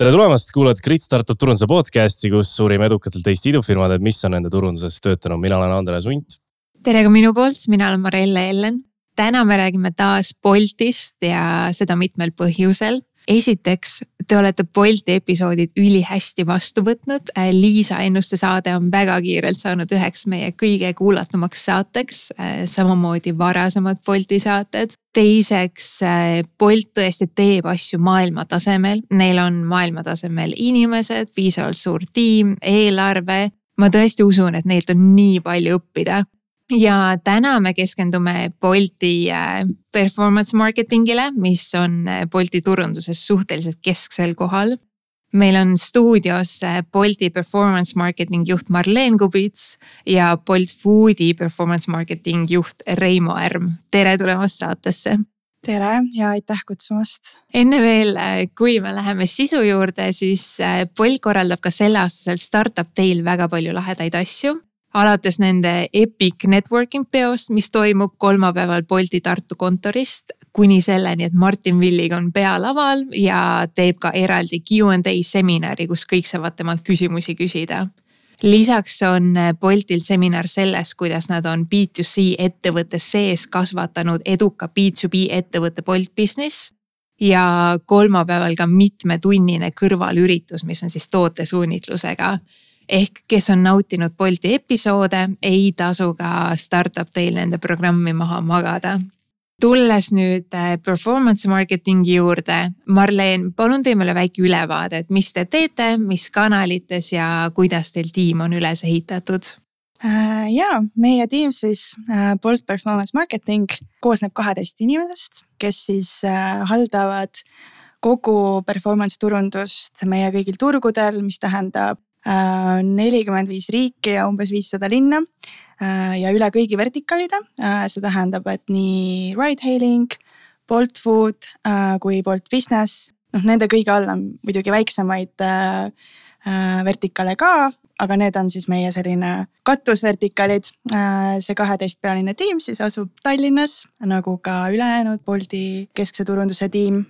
tere tulemast, kuulad Grit Startup turunduse podcast'i, kus uurime edukatelt Eesti idufirmad, et mis on nende turunduses töötanud, mina olen Andres Unt. tere ka minu poolt, mina olen Marelle Ellen. täna me räägime taas Boltist ja seda mitmel põhjusel esiteks, te olete Bolti episoodid ülihästi vastu võtnud. Äh, Liisa Ennuste saade on väga kiirelt saanud üheks meie kõige kuulatumaks saateks, äh, samamoodi varasemad Bolti saated. teiseks, äh, Bolt tõesti teeb asju maailma tasemel, neil on maailma tasemel inimesed, piisavalt suur tiim, eelarve ma tõesti usun, et neilt on nii palju õppida ja täna me keskendume Bolti äh, performance marketingile, mis on äh, Bolti turunduses suhteliselt kesksel kohal. meil on stuudios äh, Bolti performance marketing juht Marleen Kubits ja Bolt Foodi performance marketing juht Reimo Ärm. tere tulemast saatesse tere ja aitäh kutsumast. enne veel, kui me läheme sisu juurde, siis Bolt korraldab ka selleaastasel Startup Day'l väga palju lahedaid asju alates nende Epic Networking peost, mis toimub kolmapäeval Bolti Tartu kontorist, kuni selleni, et Martin Villig on pealaval ja teeb ka eraldi Q and A seminari, kus kõik saavad temalt küsimusi küsida. lisaks on Boltil seminar sellest, kuidas nad on B2C ettevõtte sees kasvatanud eduka B2B ettevõtte Bolt Business ja kolmapäeval ka mitmetunnine kõrvalüritus, mis on siis tootesuunitlusega ehk kes on nautinud Bolti episoode, ei tasu ka startup teil nende programmi maha magada tulles nüüd äh, performance marketingi juurde, Marleen, palun tee meile väike ülevaade, et mis te teete, mis kanalites ja kuidas teil tiim on üles ehitatud? Äh, ja meie tiim siis äh, Bolt Performance Marketing koosneb kaheteist inimesest, kes siis haldavad kogu performance turundust meie kõigil turgudel, mis tähendab Äh, nelikümmend viis riiki ja umbes viissada linna äh, ja üle kõigi vertikaalide. Äh, see tähendab, et nii ride hailing, Bolt Food kui Bolt Business, noh nende kõige all on muidugi väiksemaid vertikaale ka, aga need on siis meie selline katusvertikaalid. see kaheteistpealine tiim siis asub Tallinnas nagu ka ülejäänud Bolti keskse turunduse tiim.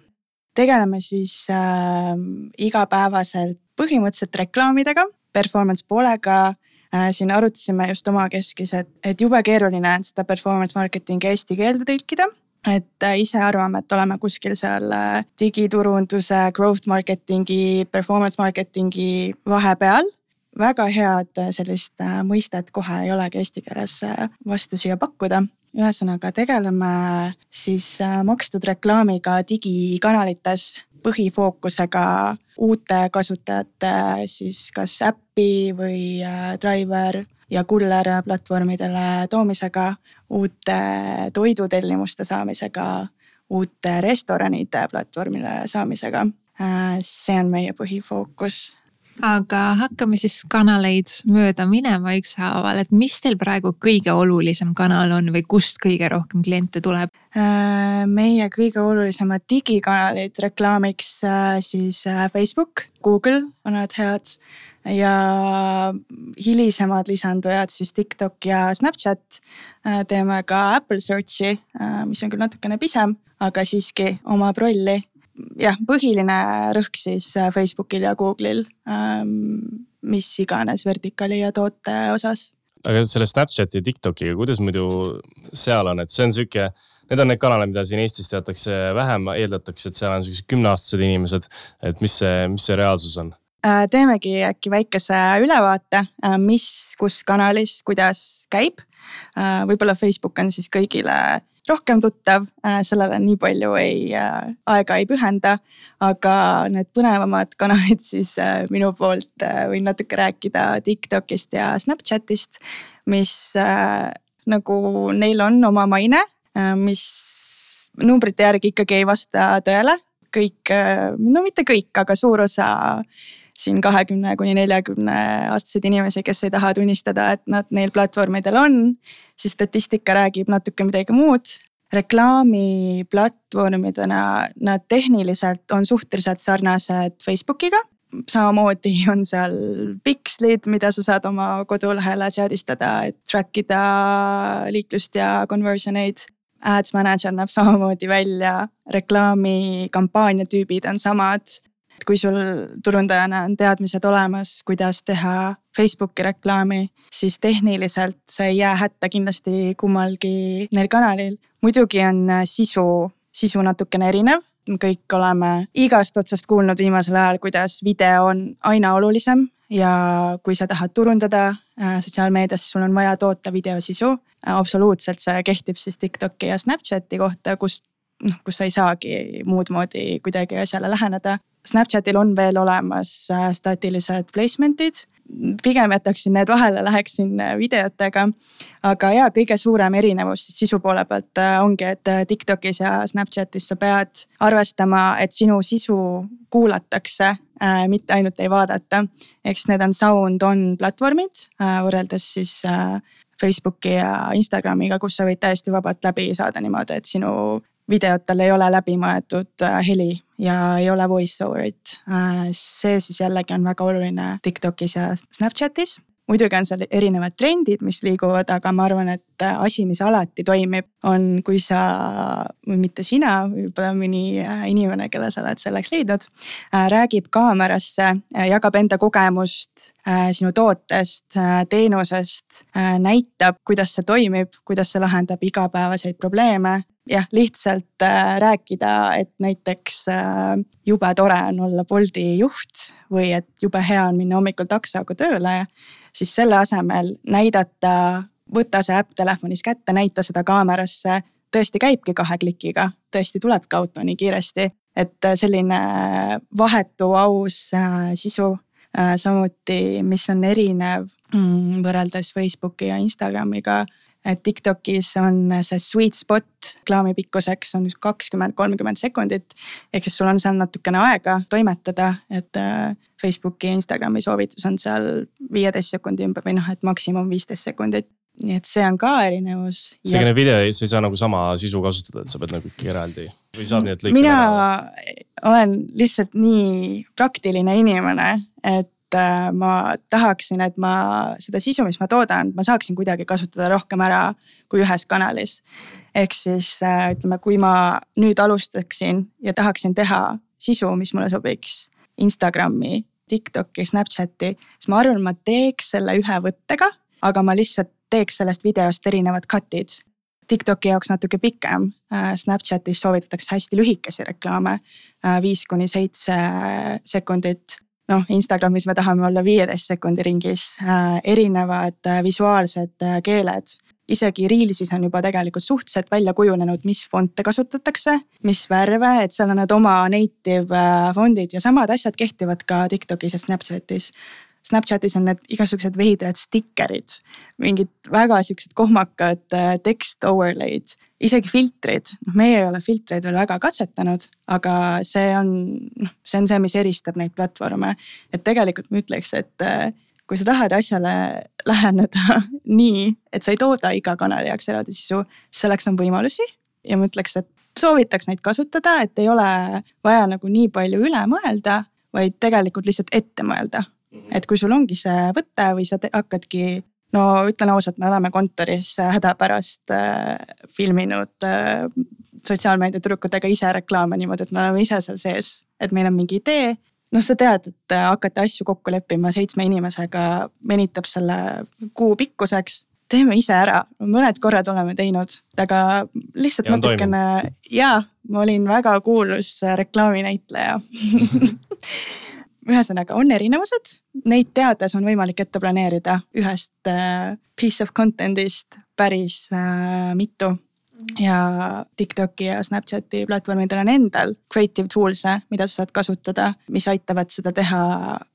tegeleme siis äh, igapäevaselt põhimõtteliselt reklaamidega, performance poolega äh, siin arutasime just omakeskis, et, et jube keeruline on seda performance marketing'i eesti keelde tõlkida. et äh, ise arvame, et oleme kuskil seal äh, digiturunduse, growth marketing'i, performance marketing'i vahepeal. väga head sellist mõistet kohe ei olegi eesti keeles vastu siia pakkuda ühesõnaga tegeleme siis makstud reklaamiga digikanalites põhifookusega uute kasutajate siis kas äppi või äh, driver ja kuller platvormidele toomisega, uute toidutellimuste saamisega, uute restoranide platvormile saamisega. Äh, see on meie põhifookus aga hakkame siis kanaleid mööda minema ükshaaval, et mis teil praegu kõige olulisem kanal on või kust kõige rohkem kliente tuleb? Äh, meie kõige olulisemad digikanalid reklaamiks äh, siis äh, Facebook, Google on nad head ja hilisemad lisandujad siis TikTok ja Snapchat. teeme ka Apple Search'i, mis on küll natukene pisem, aga siiski omab rolli jah, põhiline rõhk siis äh, Facebookil ja Google'il, ähm, mis iganes vertikaali ja toote osas. aga selle Snapchati ja TikTokiga, kuidas muidu seal on, et see on sihuke, need on need kanalid, mida siin Eestis teatakse vähem, eeldatakse, et seal on siuksed kümneaastased inimesed. et mis see, mis see reaalsus on? Äh, teemegi äkki väikese ülevaate, äh, mis, kus kanalis, kuidas käib. võib-olla Facebook on siis kõigile rohkem tuttav, äh, sellele nii palju ei, äh, aega ei pühenda. aga need põnevamad kanalid siis äh, minu poolt võin natuke rääkida Tiktokist ja Snapchatist, mis nagu neil on oma maine, mis numbrite järgi ikkagi ei vasta tõele. kõik, no mitte kõik, aga suur osa siin kahekümne kuni neljakümne aastaseid inimesi, kes ei taha tunnistada, et nad neil platvormidel on, siis statistika räägib natuke midagi muud. reklaamiplatvormidena nad tehniliselt on suhteliselt sarnased Facebookiga samamoodi on seal pikslid, mida sa saad oma kodulehele seadistada, et track ida liiklust ja conversion eid. Ads manager näeb samamoodi välja, reklaamikampaania tüübid on samad kui sul turundajana on teadmised olemas, kuidas teha Facebooki reklaami, siis tehniliselt sa ei jää hätta kindlasti kummalgi neil kanalil. muidugi on sisu, sisu natukene erinev kõik oleme igast otsast kuulnud viimasel ajal, kuidas video on aina olulisem ja kui sa tahad turundada äh, sotsiaalmeedias, sul on vaja toota videosisu. Äh, absoluutselt, see kehtib siis Tiktoki ja Snapchati kohta, kus noh, kus sa ei saagi muud moodi kuidagi asjale läheneda. Snapchatil on veel olemas äh, staatilised placement'id, pigem jätaksin need vahele, läheksin videotega. aga ja kõige suurem erinevus siis sisu poole pealt ongi, et Tiktokis ja Snapchatis sa pead arvestama, et sinu sisu kuulatakse äh,, mitte ainult ei vaadata. eks need on sound on platvormid äh, võrreldes siis äh, Facebooki ja Instagramiga, kus sa võid täiesti vabalt läbi saada niimoodi, et sinu videotel ei ole läbimõeldud äh, heli ja ei ole voice over'it. Äh, see siis jällegi on väga oluline Tiktokis ja Snapchatis muidugi on seal erinevad trendid, mis liiguvad, aga ma arvan, et asi, mis alati toimib, on, kui sa või mitte sina, võib-olla mõni äh, inimene, kelle sa oled selleks leidnud, äh, räägib kaamerasse, jagab enda kogemust äh, sinu tootest, teenusest, näitab, kuidas see toimib, kuidas see lahendab igapäevaseid probleeme jah, lihtsalt rääkida, et näiteks jube tore on olla Bolti juht või et jube hea on minna hommikul taksoga tööle siis selle asemel näidata, võta see äpp telefonis kätte, näita seda kaamerasse. tõesti käibki kahe klikiga, tõesti tulebki auto nii kiiresti, et selline vahetu, aus äh, sisu äh, samuti, mis on erinev mm, võrreldes Facebooki ja Instagramiga et Tiktokis on see sweet spot reklaami pikkuseks on kakskümmend, kolmkümmend sekundit. ehk siis sul on seal natukene aega toimetada, et äh, Facebooki ja Instagrami soovitus on seal viieteist sekundi ümber või noh, et maksimum viisteist sekundit nii et see on ka erinevus. selline video, sa ei saa nagu sama sisu kasutada, et sa pead nagu ikkagi eraldi või saab nii, et lõikad mina ära? olen lihtsalt nii praktiline inimene, et ma tahaksin, et ma seda sisu, mis ma toodan, ma saaksin kuidagi kasutada rohkem ära kui ühes kanalis. ehk siis äh, ütleme, kui ma nüüd alustaksin ja tahaksin teha sisu, mis mulle sobiks Instagrami, Tiktoki, Snapchati, siis ma arvan, ma teeks selle ühe võttega, aga ma lihtsalt teeks sellest videost erinevad cut'id. Tiktoki jaoks natuke pikem, äh, Snapchatis soovitatakse hästi lühikesi reklaame, viis kuni seitse sekundit noh, Instagramis me tahame olla viieteist sekundi ringis äh,, erinevad äh, visuaalsed äh, keeled isegi Reelsis on juba tegelikult suhteliselt välja kujunenud, mis fonte kasutatakse, mis värve, et seal on need oma native äh, fondid ja samad asjad kehtivad ka Tiktokis ja Snapchatis. Snapchatis on need igasugused veidrad sticker'id, mingid väga siuksed kohmakad äh, tekst overlay'd, isegi filtrid, noh, meie ei ole filtreid veel väga katsetanud, aga see on, noh, see on see, mis eristab neid platvorme. et tegelikult ma ütleks, et äh, kui sa tahad asjale läheneda nii, et sa ei tooda iga kanali jaoks eraldi sisu, selleks on võimalusi ja ma ütleks, et soovitaks neid kasutada, et ei ole vaja nagu nii palju üle mõelda, vaid tegelikult lihtsalt ette mõelda. Et kui sul ongi see võte või sa hakkadki, no ütlen ausalt, me oleme kontoris hädapärast äh, filminud äh, sotsiaalmeedia tüdrukutega ise reklaame niimoodi, et me oleme ise seal sees, et meil on mingi idee. Noh, sa tead, et äh, hakata asju kokku leppima seitsme inimesega venitab selle kuu pikkuseks. teeme ise ära, mõned korrad oleme teinud, aga lihtsalt ja natukene ja ma olin väga kuulus reklaaminäitleja ühesõnaga on erinevused, neid teades on võimalik ette planeerida ühest äh, piece of content'ist päris äh, mitu. Ja Tiktoki ja Snapchati platvormidel on endal creative tools'e, mida sa saad kasutada, mis aitavad seda teha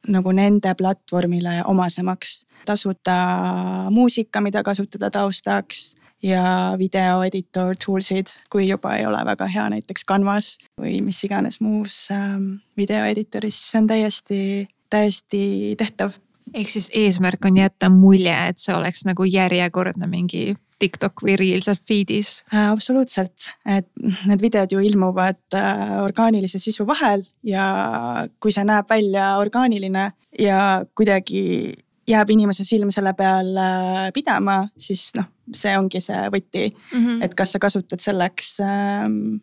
nagu nende platvormile omasemaks. tasuta muusika, mida kasutada taustaks ja video editor tools'id, kui juba ei ole väga hea näiteks Canvas või mis iganes muus ähm, video editoris, siis on täiesti, täiesti tehtav. ehk siis eesmärk on jätta mulje, et see oleks nagu järjekordne mingi TikTok või Reel seal feed'is äh,? absoluutselt, et need videod ju ilmuvad äh, orgaanilise sisu vahel ja kui see näeb välja orgaaniline ja kuidagi jääb inimese silm selle peal pidama, siis noh, see ongi see võti mm, -hmm. et kas sa kasutad selleks ähm,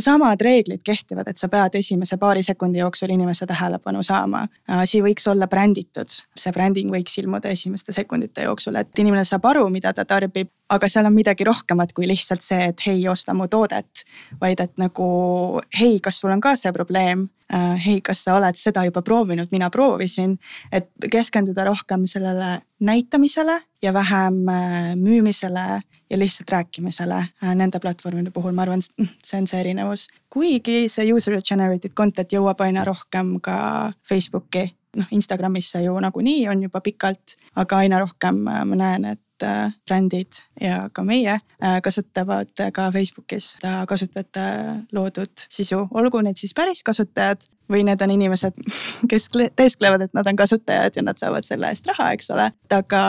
samad reeglid kehtivad, et sa pead esimese paari sekundi jooksul inimese tähelepanu saama. asi võiks olla bränditud, see bränding võiks ilmuda esimeste sekundite jooksul, et inimene saab aru, mida ta tarbib. aga seal on midagi rohkemat kui lihtsalt see, et hei, osta mu toodet, vaid et nagu hei, kas sul on ka see probleem hei, kas sa oled seda juba proovinud, mina proovisin. et keskenduda rohkem sellele näitamisele ja vähem äh, müümisele ja lihtsalt rääkimisele äh, nende platvormide puhul, ma arvan, see on see erinevus. kuigi see user generated content jõuab aina rohkem ka Facebooki noh, Instagramisse ju nagunii on juba pikalt, aga aina rohkem ma näen, et Äh, brändid ja ka meie äh, kasutavad ka Facebookis. Kasutajate loodud sisu, olgu need siis päris kasutajad või need on inimesed, kes teesklevad, et nad on kasutajad ja nad saavad selle eest raha, eks ole. aga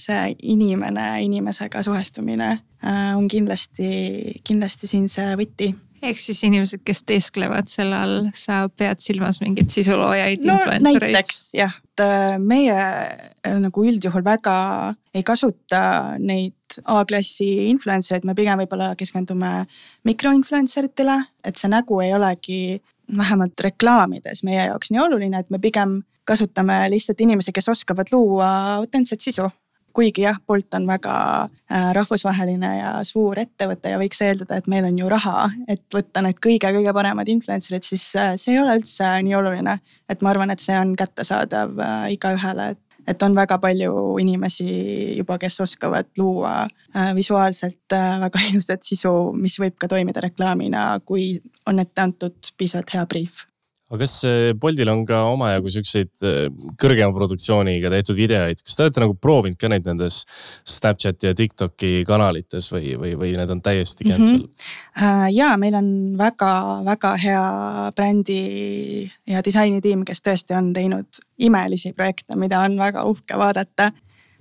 see inimene inimesega suhestumine äh, on kindlasti, kindlasti siin see võti ehk siis inimesed, kes teesklevad selle all, sa pead silmas mingeid sisuloojaid no,, influencer eid? näiteks jah, et äh, meie äh, nagu üldjuhul väga ei kasuta neid A-klassi influencer eid, me pigem võib-olla keskendume mikroinfluencer itele, et see nägu ei olegi vähemalt reklaamides meie jaoks nii oluline, et me pigem kasutame lihtsalt inimesi, kes oskavad luua autentset sisu kuigi jah, Bolt on väga äh, rahvusvaheline ja suur ettevõte ja võiks eeldada, et meil on ju raha, et võtta need kõige-kõige paremad influencer'id, siis äh, see ei ole üldse nii oluline. et ma arvan, et see on kättesaadav äh, igaühele, et et on väga palju inimesi juba, kes oskavad luua visuaalselt väga ilusat sisu, mis võib ka toimida reklaamina, kui on ette antud piisavalt hea briif aga kas äh, Boltil on ka omajagu siukseid äh, kõrgema produktsiooniga tehtud videoid, kas te olete nagu proovinud ka neid nendes Snapchati ja Tiktoki kanalites või, või, või need on täiesti cancel mm? -hmm. ja meil on väga-väga hea brändi ja disainitiim, kes tõesti on teinud imelisi projekte, mida on väga uhke vaadata.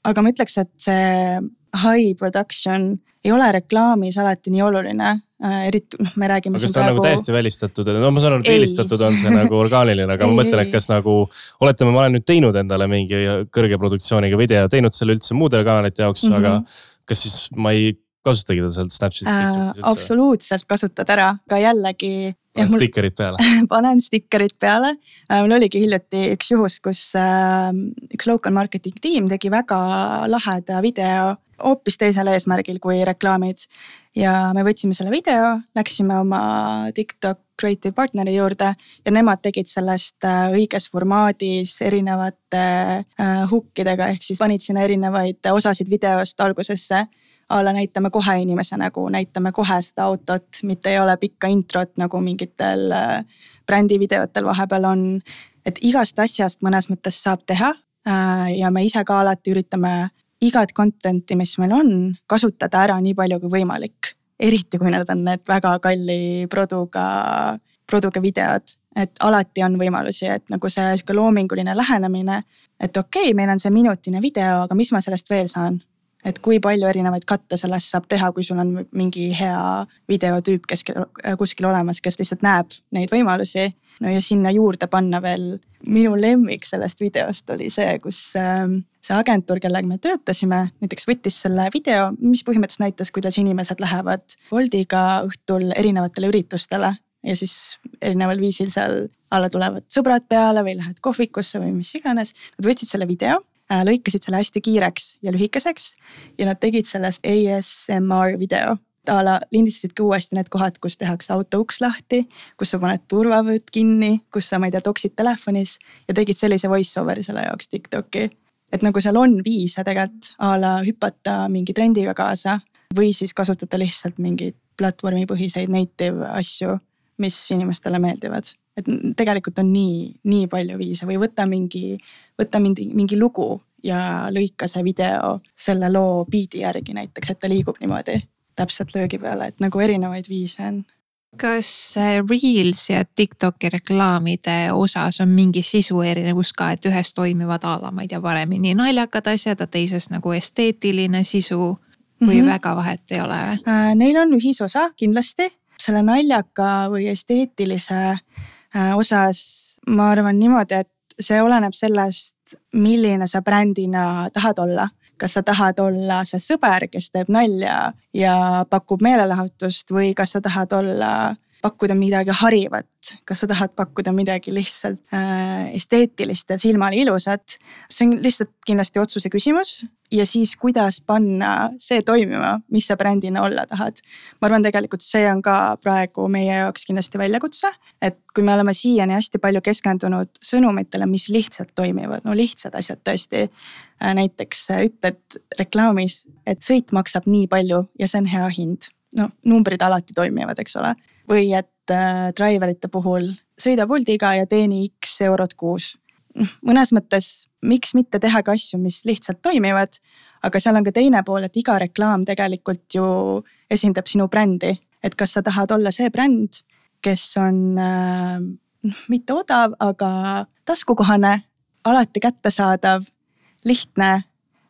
aga ma ütleks, et see high production ei ole reklaamis alati nii oluline äh,. Eriti noh, me räägime. kas ta on nagu praegu... nagu täiesti välistatud, no ma saan aru, et eelistatud on see nagu orgaaniline, aga ma mõtlen, et kas nagu. oletame, ma olen nüüd teinud endale mingi kõrge produktsiooniga video, teinud selle üldse muudele kanalite jaoks mm, -hmm. aga kas siis ma ei kasutagi teda sealt Snapchatist äh,? absoluutselt kasutad ära, aga jällegi panen mul... stikerid peale panen stikerid peale. Äh, mul oligi hiljuti üks juhus, kus äh, üks local marketing tiim tegi väga laheda video hoopis teisel eesmärgil kui reklaamid. Ja me võtsime selle video, läksime oma TikTok creative partneri juurde ja nemad tegid sellest äh, õiges formaadis erinevate äh, hukkidega, ehk siis panid sinna erinevaid osasid videost algusesse a la näitame kohe inimese nägu, näitame kohe seda autot, mitte ei ole pikka introt nagu mingitel äh, brändivideotel vahepeal on. et igast asjast mõnes mõttes saab teha ja me ise ka alati üritame igat content'i, mis meil on, kasutada ära nii palju kui võimalik. eriti kui need on need väga kalli produga, produga videod, et alati on võimalusi, et nagu see sihuke loominguline lähenemine. et okei okay,, meil on see minutine video, aga mis ma sellest veel saan? et kui palju erinevaid katte sellest saab teha, kui sul on mingi hea videotüüp keskel, kuskil olemas, kes lihtsalt näeb neid võimalusi. no ja sinna juurde panna veel minu lemmik sellest videost oli see, kus ähm, see agentuur, kellega me töötasime, näiteks võttis selle video, mis põhimõtteliselt näitas, kuidas inimesed lähevad Woldiga õhtul erinevatele üritustele ja siis erineval viisil seal alla tulevad sõbrad peale või lähed kohvikusse või mis iganes. Nad võtsid selle video, äh, lõikasid selle hästi kiireks ja lühikeseks ja nad tegid sellest ASMR video a la lindistasidki uuesti need kohad, kus tehakse auto uks lahti, kus sa paned turvavööd kinni, kus sa, ma ei tea, toksid telefonis ja tegid sellise voice over'i selle jaoks Tiktoki. et nagu seal on viise tegelikult a la hüpata mingi trendiga kaasa või siis kasutada lihtsalt mingeid platvormipõhiseid native asju, mis inimestele meeldivad. et tegelikult on nii, nii palju viise või võta mingi, võta mingi, mingi lugu ja lõika see video selle loo biidi järgi näiteks, et ta liigub niimoodi täpselt löögi peale, et nagu erinevaid viise on kas Reels ja Tiktoki reklaamide osas on mingi sisu erinevus ka, et ühes toimivad a la, ma ei tea, paremini naljakad asjad, aga teises nagu esteetiline sisu või mm -hmm. väga vahet ei ole või äh,? Neil on ühisosa kindlasti, selle naljaka või esteetilise äh, osas ma arvan niimoodi, et see oleneb sellest, milline sa brändina tahad olla kas sa tahad olla see sõber, kes teeb nalja ja pakub meelelahutust või kas sa tahad olla pakkuda midagi harivat, kas sa tahad pakkuda midagi lihtsalt äh, esteetilist ja silmale ilusat. see on lihtsalt kindlasti otsuse küsimus ja siis, kuidas panna see toimima, mis sa brändina olla tahad. ma arvan, tegelikult see on ka praegu meie jaoks kindlasti väljakutse, et kui me oleme siiani hästi palju keskendunud sõnumitele, mis lihtsalt toimivad, no lihtsad asjad tõesti. Äh, näiteks ütled reklaamis, et sõit maksab nii palju ja see on hea hind noh, numbrid alati toimivad, eks ole. Või et äh, driverite puhul sõida Boltiga ja teeni X eurot kuus. Noh, mõnes mõttes, miks mitte tehagi asju, mis lihtsalt toimivad. aga seal on ka teine pool, et iga reklaam tegelikult ju esindab sinu brändi, et kas sa tahad olla see bränd, kes on äh, noh, mitte odav, aga taskukohane, alati kättesaadav, lihtne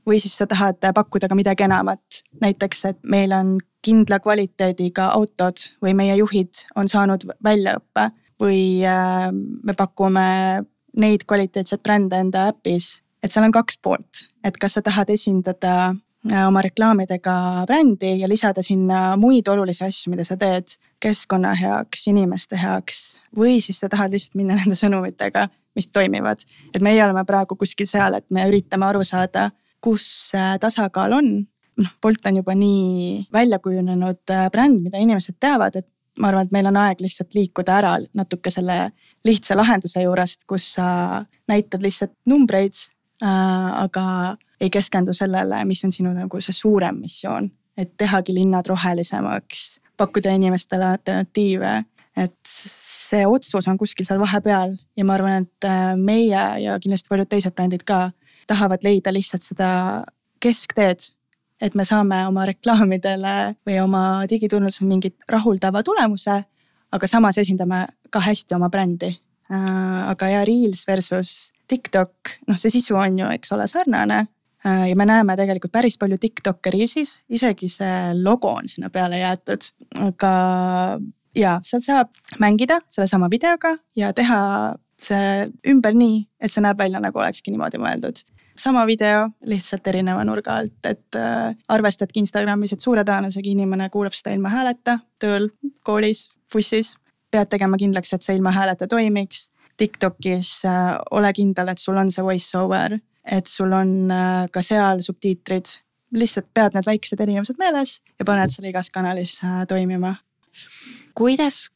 või siis sa tahad pakkuda ka midagi enamat. näiteks, et meil on kindla kvaliteediga autod või meie juhid on saanud väljaõppe või äh, me pakume neid kvaliteetseid brände enda äpis. et seal on kaks poolt, et kas sa tahad esindada äh, oma reklaamidega brändi ja lisada sinna muid olulisi asju, mida sa teed keskkonna heaks, inimeste heaks. või siis sa tahad lihtsalt minna nende sõnumitega, mis toimivad. et meie oleme praegu kuskil seal, et me üritame aru saada kus tasakaal on. noh, Bolt on juba nii välja kujunenud äh, bränd, mida inimesed teavad, et ma arvan, et meil on aeg lihtsalt liikuda ära natuke selle lihtsa lahenduse juurest, kus sa näitad lihtsalt numbreid äh,. aga ei keskendu sellele, mis on sinu nagu see suurem missioon, et tehagi linnad rohelisemaks, pakkuda inimestele alternatiive et see otsus on kuskil seal vahepeal ja ma arvan, et äh, meie ja kindlasti paljud teised brändid ka tahavad leida lihtsalt seda keskteed. et me saame oma reklaamidele või oma digiturundusel mingit rahuldava tulemuse, aga samas esindame ka hästi oma brändi. Äh, aga ja Reels versus TikTok, noh, see sisu on ju, eks ole, sarnane äh, ja me näeme tegelikult päris palju Tiktok'e Reelsis, isegi see logo on sinna peale jäetud, aga ja seal saab mängida sellesama videoga ja teha see ümber nii, et see näeb välja nagu olekski niimoodi mõeldud sama video, lihtsalt erineva nurga alt, et äh, arvestadki Instagramis, et suure tõenäosusega inimene kuulab seda ilma hääleta tööl, koolis, bussis. pead tegema kindlaks, et see ilma hääleta toimiks. Tiktokis äh, ole kindel, et sul on see voice over, et sul on äh, ka seal subtiitrid. lihtsalt pead need väiksed erinevused meeles ja paned selle igas kanalis äh, toimima. kuidas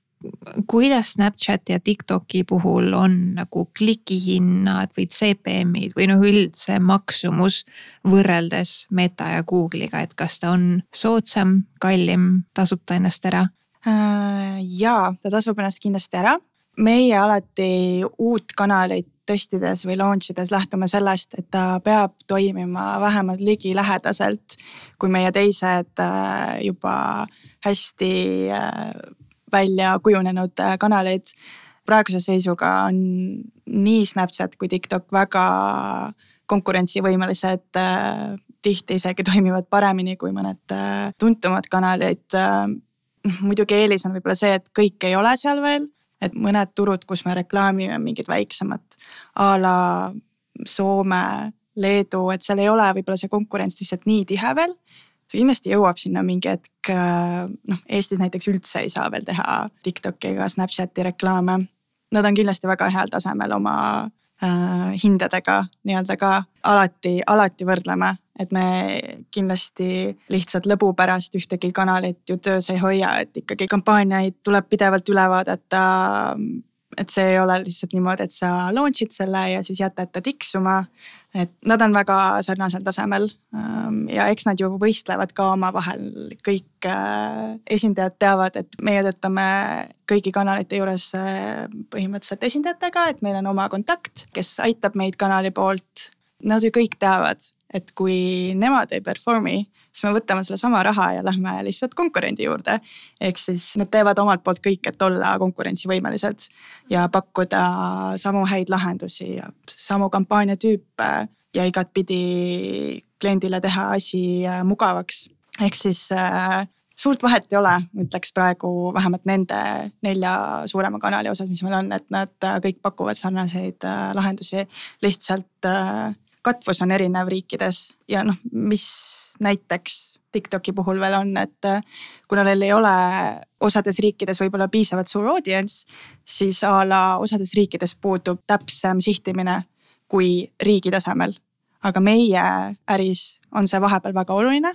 kuidas Snapchati ja Tiktoki puhul on nagu klikihinnad või CPM-id või noh, üldse maksumus võrreldes Meta ja Google'iga, et kas ta on soodsam, kallim, tasub ta ennast ära? Äh, ja ta tasub ennast kindlasti ära. meie alati uut kanalit testides või launch ides lähtume sellest, et ta peab toimima vähemalt ligilähedaselt kui meie teised äh, juba hästi äh, välja kujunenud äh, kanaleid. praeguse seisuga on nii Snapchat kui TikTok väga konkurentsivõimelised, äh, tihti isegi toimivad paremini kui mõned äh, tuntumad kanalid. Noh, muidugi eelis on võib-olla see, et kõik ei ole seal veel, et mõned turud, kus me reklaamime mingid väiksemad a la Soome, Leedu, et seal ei ole võib-olla see konkurents lihtsalt nii tihe veel see kindlasti jõuab sinna mingi hetk, äh, noh Eestis näiteks üldse ei saa veel teha Tiktoki ega Snapchati reklaame. Nad on kindlasti väga heal tasemel oma äh, hindadega nii-öelda ka alati, alati võrdleme, et me kindlasti lihtsalt lõbu pärast ühtegi kanalit ju töös ei hoia, et ikkagi kampaaniaid tuleb pidevalt üle vaadata et see ei ole lihtsalt niimoodi, et sa launch'id selle ja siis jätad ta tiksuma. et nad on väga sarnasel tasemel ähm, ja eks nad ju võistlevad ka omavahel, kõik äh, esindajad teavad, et meie töötame kõigi kanalite juures äh, põhimõtteliselt esindajatega, et meil on oma kontakt, kes aitab meid kanali poolt. Nad ju kõik teavad, et kui nemad ei perform'i, siis me võtame sellesama raha ja lähme lihtsalt konkurendi juurde. ehk siis nad teevad omalt poolt kõik, et olla konkurentsivõimelised ja pakkuda samu häid lahendusi ja samu kampaaniatüüpe ja igatpidi kliendile teha asi äh, mugavaks. ehk siis äh, suurt vahet ei ole, ütleks praegu vähemalt nende nelja suurema kanali osas, mis meil on, et nad äh, kõik pakuvad sarnaseid äh, lahendusi. lihtsalt äh, katvus on erinev riikides ja noh, mis näiteks TikToki puhul veel on, et äh, kuna neil ei ole osades riikides võib-olla piisavalt suur audience, siis a la osades riikides puudub täpsem sihtimine kui riigi tasemel. aga meie äris on see vahepeal väga oluline,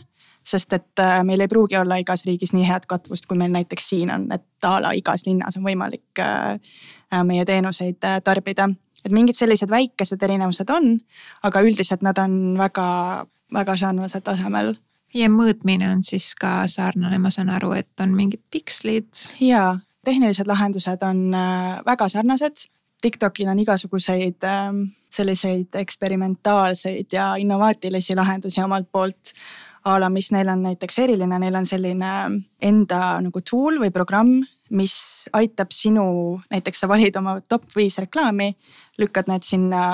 sest et äh, meil ei pruugi olla igas riigis nii head katvust, kui meil näiteks siin on, et a la igas linnas on võimalik äh, meie teenuseid tarbida et mingid sellised väikesed erinevused on, aga üldiselt nad on väga, väga sarnasel tasemel ja mõõtmine on siis ka sarnane, ma saan aru, et on mingid pikslid. ja, tehnilised lahendused on äh, väga sarnased. Tiktokil on igasuguseid ähm, selliseid eksperimentaalseid ja innovaatilisi lahendusi omalt poolt a la, mis neil on näiteks eriline, neil on selline enda nagu tool või programm, mis aitab sinu, näiteks sa valid oma top viis reklaami, lükkad need sinna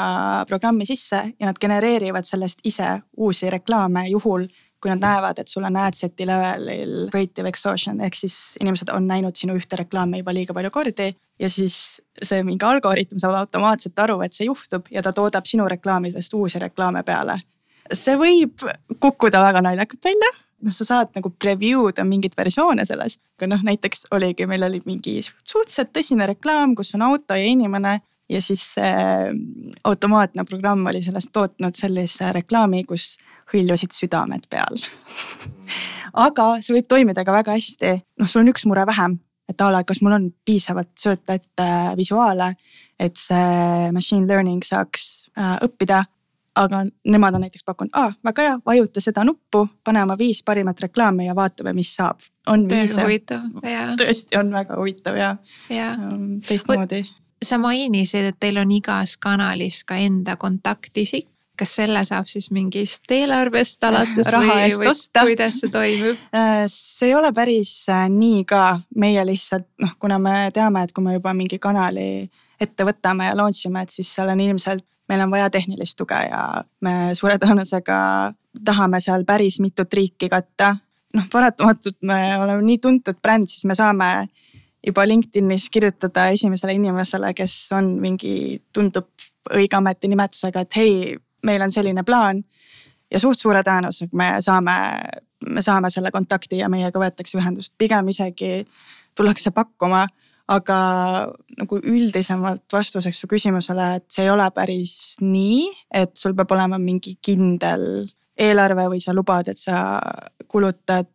programmi sisse ja nad genereerivad sellest ise uusi reklaame juhul kui nad näevad, et sul on adset'i levelil creative exhaustion ehk siis inimesed on näinud sinu ühte reklaami juba liiga palju kordi. ja siis see mingi algoritm saab automaatselt aru, et see juhtub ja ta toodab sinu reklaamidest uusi reklaame peale. see võib kukkuda väga naljakalt välja noh, sa saad nagu preview da mingit versioone sellest, aga noh, näiteks oligi, meil oli mingi suhteliselt tõsine reklaam, kus on auto ja inimene ja siis see automaatne programm oli sellest tootnud sellise reklaami, kus hõljusid südamed peal aga see võib toimida ka väga hästi, noh, sul on üks mure vähem, et a la, kas mul on piisavalt sööta ette visuaale, et see machine learning saaks äh, õppida. aga nemad on näiteks pakkunud, aa väga hea, vajuta seda nuppu, pane oma viis parimat reklaami ja vaatame, mis saab. on viise. tõesti on väga huvitav ja, ja. Ähm, teistmoodi sa mainisid, et teil on igas kanalis ka enda kontaktisik kas selle saab siis mingist eelarvest alates raha või, eest osta. kuidas see toimub? Äh, see ei ole päris äh, nii ka, meie lihtsalt noh, kuna me teame, et kui me juba mingi kanali ette võtame ja launch ime, et siis seal on ilmselt, meil on vaja tehnilist tuge ja me suure tõenäosusega tahame seal päris mitut riiki katta. noh, paratamatult me oleme nii tuntud bränd, siis me saame juba LinkedInis kirjutada esimesele inimesele, kes on mingi, tundub õige ametinimetusega, et hei, meil on selline plaan. ja suht suure tõenäosusega me saame, me saame selle kontakti ja meiega võetakse ühendust, pigem isegi tullakse pakkuma. aga nagu üldisemalt vastuseks su küsimusele, et see ei ole päris nii, et sul peab olema mingi kindel eelarve või sa lubad, et sa kulutad,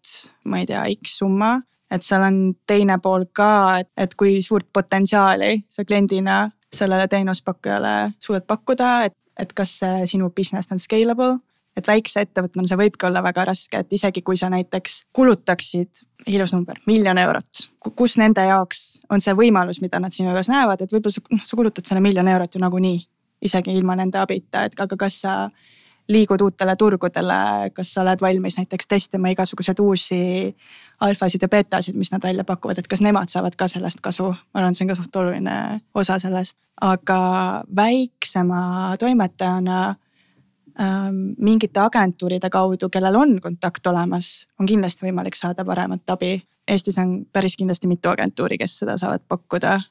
ma ei tea, X summa et seal on teine pool ka, et, et kui suurt potentsiaali sa kliendina sellele teenuspakkujale suudad pakkuda, et et kas see sinu business on scalable. et väikse ettevõttena see võibki olla väga raske, et isegi kui sa näiteks kulutaksid, ilus number, miljon eurot. kus nende jaoks on see võimalus, mida nad sinu juures näevad, et võib-olla sa, noh, sa kulutad selle miljon eurot ju nagunii. isegi ilma nende abita, et aga kas sa liigud uutele turgudele, kas sa oled valmis näiteks testima igasuguseid uusi alfasid ja beetasid, mis nad välja pakuvad, et kas nemad saavad ka sellest kasu. ma arvan, et see on ka suht oluline osa sellest, aga väiksema toimetajana ähm, mingite agentuuride kaudu, kellel on kontakt olemas, on kindlasti võimalik saada paremat abi. Eestis on päris kindlasti mitu agentuuri, kes seda saavad pakkuda.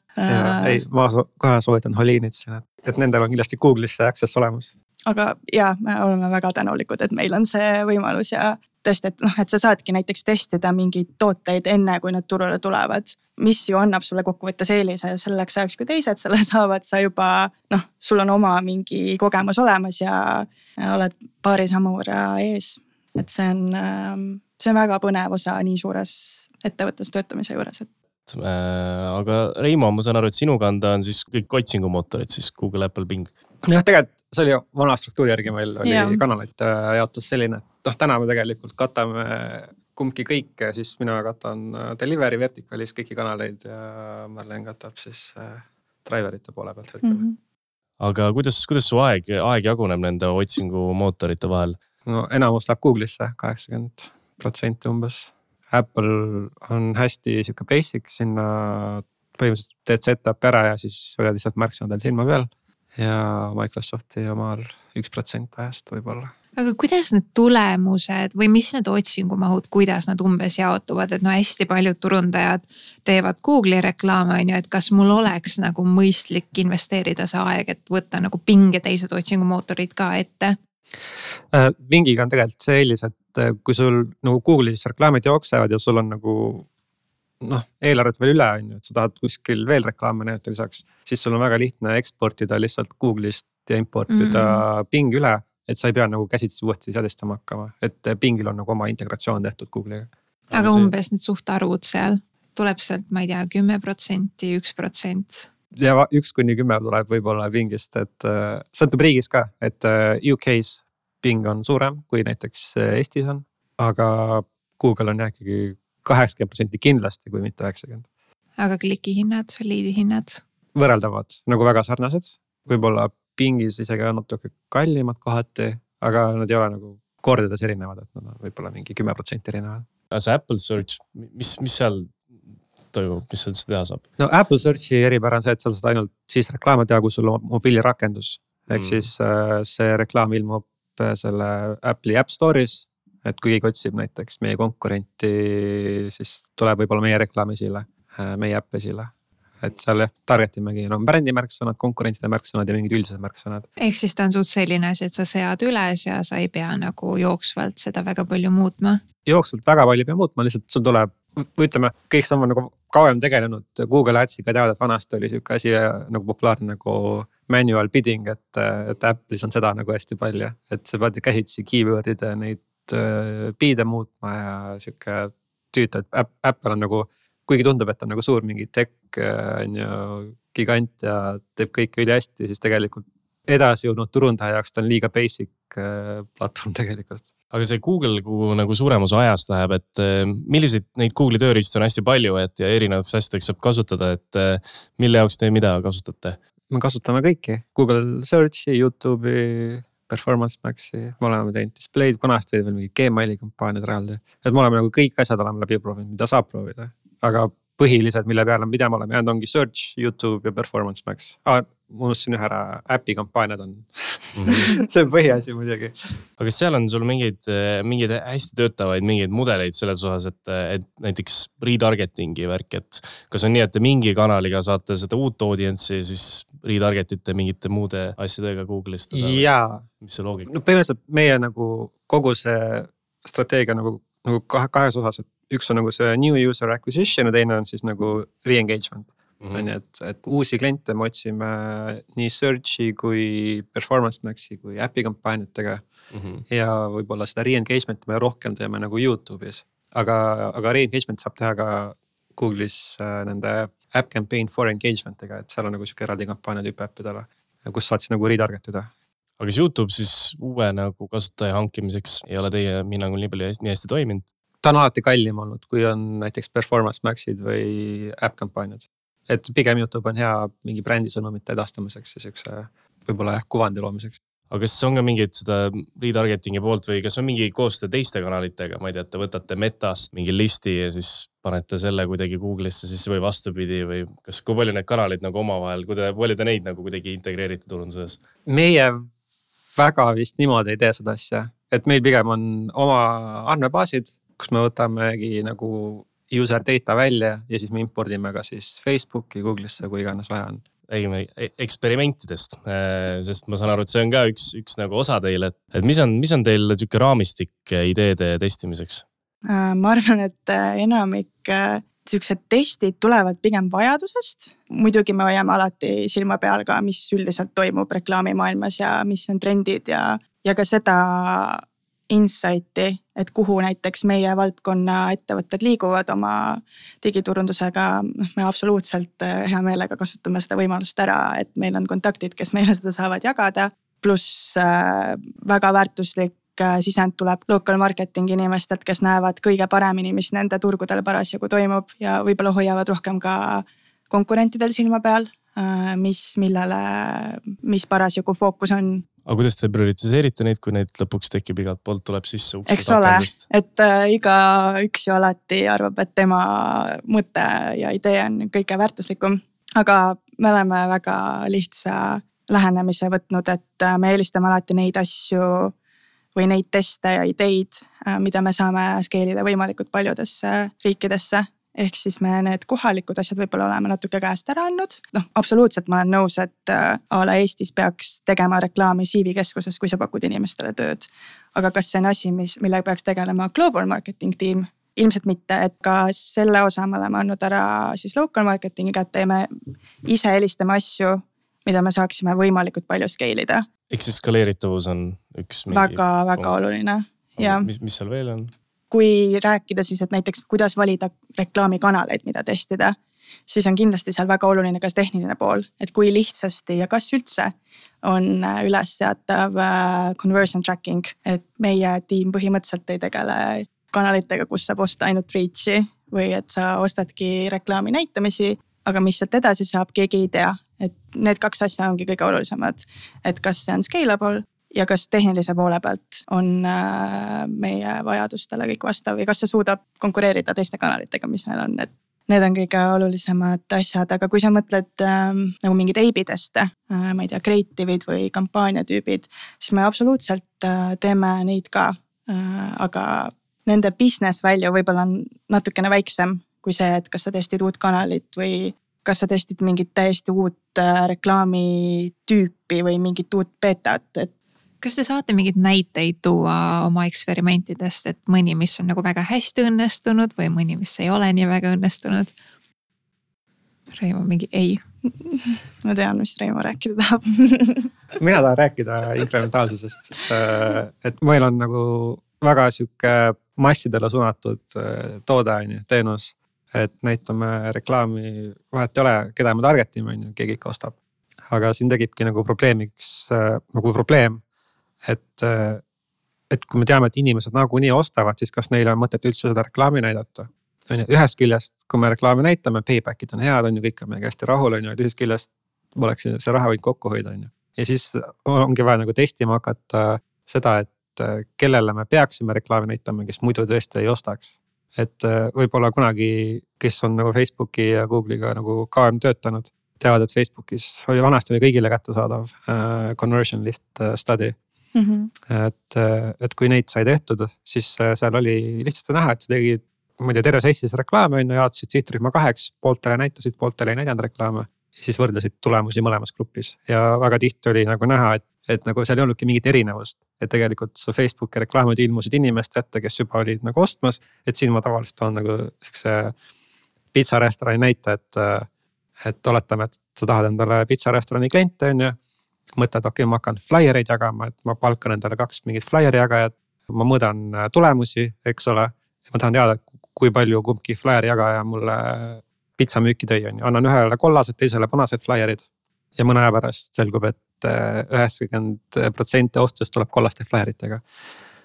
ei, ma kohe soovitan Holinit siin, et, nendel on kindlasti Google'is see access olemas aga ja me oleme väga tänulikud, et meil on see võimalus ja tõesti, et noh, et sa saadki näiteks testida mingeid tooteid enne, kui nad turule tulevad. mis ju annab sulle kokkuvõttes eelise selleks ajaks, kui teised selle saavad, sa juba noh, sul on oma mingi kogemus olemas ja, oled paari sammu võrra ees. et see on, ähm, see on väga põnev osa nii suures ettevõttes töötamise juures, et äh, aga Reimo, ma saan aru, et sinu kanda on siis kõik otsingumootorid siis Google, Apple, Bing jah, tegelikult see oli vana struktuuri järgi meil oli yeah. kanalite äh, jaotus selline, et noh, täna me tegelikult katame kumbki kõike, siis mina katan äh, delivery vertikalis kõiki kanaleid ja Marlen katab siis äh, driver'ite poole pealt hetkel mm. -hmm. aga kuidas, kuidas su aeg, aeg jaguneb nende otsingumootorite vahel? no enamus läheb Google'isse, kaheksakümmend protsenti umbes. Apple on hästi sihuke basic, sinna põhimõtteliselt teed setup'i ära ja siis hoiad lihtsalt märksõnadel silma peal. Ja Microsofti omal üks protsent ajast võib-olla. Aga kuidas need tulemused või mis need otsingumahud, kuidas nad umbes jaotuvad, et no hästi paljud turundajad teevad Google'i reklaame on ju, et kas mul oleks nagu mõistlik investeerida see aeg, et võtta nagu pinge teised otsingumootorid ka ette? Bingiga on tegelikult see eelis, et äh, kui sul nagu Google'is reklaamid jooksevad ja sul on nagu noh, eelarvet veel üle, on ju, et sa tahad kuskil veel reklaame näidata lisaks. siis sul on väga lihtne eksportida lihtsalt Google'ist ja importida mm. Bing üle. et sa ei pea nagu käsitsi uuesti seadistama hakkama, et Bingil on nagu oma integratsioon tehtud Google'iga. aga see... umbes need suhtarvud seal, tuleb sealt, ma ei tea, kümme protsenti, üks protsent? Ja üks kuni kümme tuleb võib-olla Bingist, et äh, sõltub riigist ka, et äh, UK-s Bing on suurem kui näiteks äh, Eestis on. aga Google on jah ikkagi kaheksakümmend protsenti kindlasti, kui mitte üheksakümmend. aga klikihinnad, liidihinnad? võrreldavad nagu väga sarnased, võib-olla Bingis isegi on natuke kallimad kohati, aga nad ei ole nagu kordades erinevad, et nad on võib-olla mingi kümme protsenti erinevad. aga see Apple Search, mis, mis seal toimub, mis seal siis teha saab? no Apple Searchi eripära on see, et seal saad ainult siis reklaame teha, kui sul on mobiilirakendus. ehk mm. siis äh, see reklaam ilmub äh, selle Apple'i App Store'is et kui keegi otsib näiteks meie konkurenti, siis tuleb võib-olla meie reklaam esile, äh, meie äpp esile et seal jah, target imegi, no brändi märksõnad, konkurentide märksõnad ja mingid üldised märksõnad. ehk siis ta on suht selline asi, et sa sead üles ja sa ei pea nagu jooksvalt seda väga palju muutma? jooksvalt väga palju ei pea muutma, lihtsalt sul tuleb, või ütleme, kõik sama nagu kauem tegelenud Google Ads'iga teavad, et vanasti oli sihuke asi nagu populaarne nagu manual bidding, et, et Apple'is on seda nagu hästi palju, et sa pead käsitsi keyword'ide neid biide äh, muutma ja sihuke tüütu, et Apple on nagu. kuigi tundub, et ta on nagu suur mingi tech äh, on ju gigant ja teeb kõike ülihästi, siis tegelikult edasi jõudnud turundaja jaoks ta on liiga basic äh, platvorm tegelikult. aga see Google, kuhu nagu suurem osa ajast läheb, et milliseid neid Google'i tööriistu on hästi palju, et ja erinevateks asjadeks saab kasutada, et mille jaoks te mida kasutate? me kasutame kõiki, Google Search'i, Youtube'i Performance Maxi, me oleme teinud display'd, vanasti olid veel mingid Gmaili kampaaniad eraldi. et me oleme nagu kõik asjad oleme läbi proovinud, mida saab proovida, aga põhilised, mille peale me pidama oleme jäänud, ongi search, Youtube ja Performance Max ah,. Ma unustasin ühe ära, äpi kampaaniad on. -hmm. see on põhiasi muidugi. aga kas seal on sul mingeid, mingeid hästi töötavaid mingeid mudeleid selles osas, et, et näiteks retargeting'i värk, et. kas on nii, et te mingi kanaliga saate seda uut audience'i siis retarget ite mingite muude asjadega Google'ist? jaa. mis see loogika? no põhimõtteliselt meie nagu kogu see strateegia nagu, nagu kahe, kahes osas, et üks on nagu see new user acquisition ja teine on siis nagu re-engagement. On ju, et, et uusi kliente me otsime nii search'i kui performance max'i kui äpi kampaaniatega mm. -hmm. ja võib-olla seda re-engagement'i me rohkem teeme nagu Youtube'is, aga, aga re-engagement saab teha ka Google'is äh, nende äpp campaign for engagement'iga, et seal on nagu sihuke eraldi kampaania tüüp äppidele, kus saad siis nagu retarget ida aga kas Youtube siis uue nagu kasutaja hankimiseks ei ole teie hinnangul nii palju nii hästi toiminud? ta on alati kallim olnud, kui on näiteks performance max'id või äpp kampaaniad. Et pigem Youtube on hea mingi brändisõnumite edastamiseks ja siukse võib-olla jah kuvandi loomiseks. Aga kas on ka mingit seda retargeting'i poolt või kas on mingi koostöö teiste kanalitega, ma ei tea, te võtate Metast mingi listi ja siis panete selle kuidagi Google'isse siis või vastupidi või kas, kui palju need kanalid nagu omavahel, kui te, palju te neid nagu kuidagi integreerite turunduses? meie väga vist niimoodi ei tee seda asja, et meil pigem on oma andmebaasid, kus me võtamegi nagu user data välja ja siis me impordime ka siis Facebooki, Google'isse, kui iganes vaja on räägime e-, eksperimentidest, äh, sest ma saan aru, et see on ka üks, üks nagu osa teil, et, et mis on, mis on teil sihuke raamistik äh, ideede testimiseks? Äh, ma arvan, et enamik siuksed testid tulevad pigem vajadusest. muidugi me hoiame alati silma peal ka, mis üldiselt toimub reklaamimaailmas ja mis on trendid ja, ja ka seda insight'i, et kuhu näiteks meie valdkonna ettevõtted liiguvad oma digiturundusega. noh, me absoluutselt eh, hea meelega kasutame seda võimalust ära, et meil on kontaktid, kes meile seda saavad jagada. pluss äh, väga väärtuslik eh, sisend tuleb local marketing inimestelt, kes näevad kõige paremini, mis nende turgudel parasjagu toimub ja võib-olla hoiavad rohkem ka konkurentidel silma peal, mis, millele, mis parasjagu fookus on aga kuidas te prioritiseerite neid, kui neid lõpuks tekib igalt poolt tuleb sisse? eks ole, et äh, igaüks ju alati arvab, et tema mõte ja idee on kõige väärtuslikum. aga me oleme väga lihtsa lähenemise võtnud, et äh, me eelistame alati neid asju või neid teste ja ideid, äh, mida me saame scale ida võimalikult paljudesse riikidesse ehk siis me need kohalikud asjad võib-olla oleme natuke käest ära andnud. noh, absoluutselt ma olen nõus, et äh, a la Eestis peaks tegema reklaami CV keskuses, kui sa pakud inimestele tööd. aga kas see on asi, mis, millega peaks tegelema global marketing tiim? ilmselt mitte, et ka selle osa me oleme andnud ära siis local marketing'i kätte ja me ise helistame asju, mida me saaksime võimalikult palju scale ida. ehk siis skaleeritavus on üks. väga-väga oluline ja. mis, mis seal veel on? Kui rääkida siis, et näiteks kuidas valida reklaamikanaleid, mida testida, siis on kindlasti seal väga oluline ka see tehniline pool, et kui lihtsasti ja kas üldse on äh, ülesseatav äh, conversion tracking, et meie tiim põhimõtteliselt ei tegele kanalitega, kus saab osta ainult reach'i või et sa ostadki reklaami näitamisi, aga mis sealt edasi saab, keegi ei tea, et need kaks asja ongi kõige olulisemad. et kas see on scalable ja kas tehnilise poole pealt on äh, meie vajadustele kõik vastav ja kas see suudab konkureerida teiste kanalitega, mis meil on, et need on kõige olulisemad asjad, aga kui sa mõtled äh, nagu mingeid A-B teste äh,, ma ei tea, creative'id või kampaaniatüübid, siis me absoluutselt äh, teeme neid ka äh,. aga nende business value võib-olla on natukene väiksem kui see, et kas sa testid uut kanalit või kas sa testid mingit täiesti uut äh, reklaamitüüpi või mingit uut beetat, et kas te saate mingeid näiteid tuua oma eksperimentidest, et mõni, mis on nagu väga hästi õnnestunud või mõni, mis ei ole nii väga õnnestunud? Reimo mingi ei. ma tean, mis Reimo rääkida tahab mina tahan rääkida inkrementaalsusest. Äh, et meil on nagu väga sihuke massidele suunatud äh, toode on ju, teenus. et näitame reklaami, vahet ei ole, keda me target ime on ju, keegi ikka ostab. aga siin tekibki nagu probleemiks äh, nagu probleem et, et kui me teame, et inimesed nagunii ostavad, siis kas neil on mõtet üldse seda reklaami näidata. on ju, ühest küljest, kui me reklaami näitame, payback'id on head, on ju, kõik on meiega hästi rahul, on ju, teisest küljest oleks see raha võinud kokku hoida, on ju. ja siis ongi vaja nagu testima hakata seda, et kellele me peaksime reklaami näitama, kes muidu tõesti ei ostaks. et võib-olla kunagi, kes on nagu Facebooki ja Google'iga nagu kauem töötanud, teavad, et Facebookis oli vanasti oli kõigile kättesaadav uh, conversion list uh, study mm. -hmm. et, et kui neid sai tehtud, siis äh, seal oli lihtsasti näha, et sa tegid, ma ei tea, terves Eestis reklaame on ju, jaotasid sihtrühma kaheks, pooltele näitasid, pooltele ei näidanud reklaame. siis võrdlesid tulemusi mõlemas grupis ja väga tihti oli nagu näha, et, et nagu seal ei olnudki mingit erinevust. et tegelikult su Facebooki reklaamid ilmusid inimeste ette, kes juba olid nagu ostmas, et siin ma tavaliselt toon nagu sihukese pitsarestorani näite, et et oletame, et sa tahad endale pitsarestorani kliente, on ju mõtled, okei okay,, ma hakkan flaiereid jagama, et ma palkan endale kaks mingit flaieri jagajat. ma mõõdan äh, tulemusi, eks ole. ma tahan teada, kui palju kumbki flaieri jagaja mulle pitsamüüki tõi, on ju, annan ühele kollased, teisele punased flaierid. ja mõne aja pärast selgub et, et äh, üheksakümmend protsenti ostust tuleb kollaste flaieritega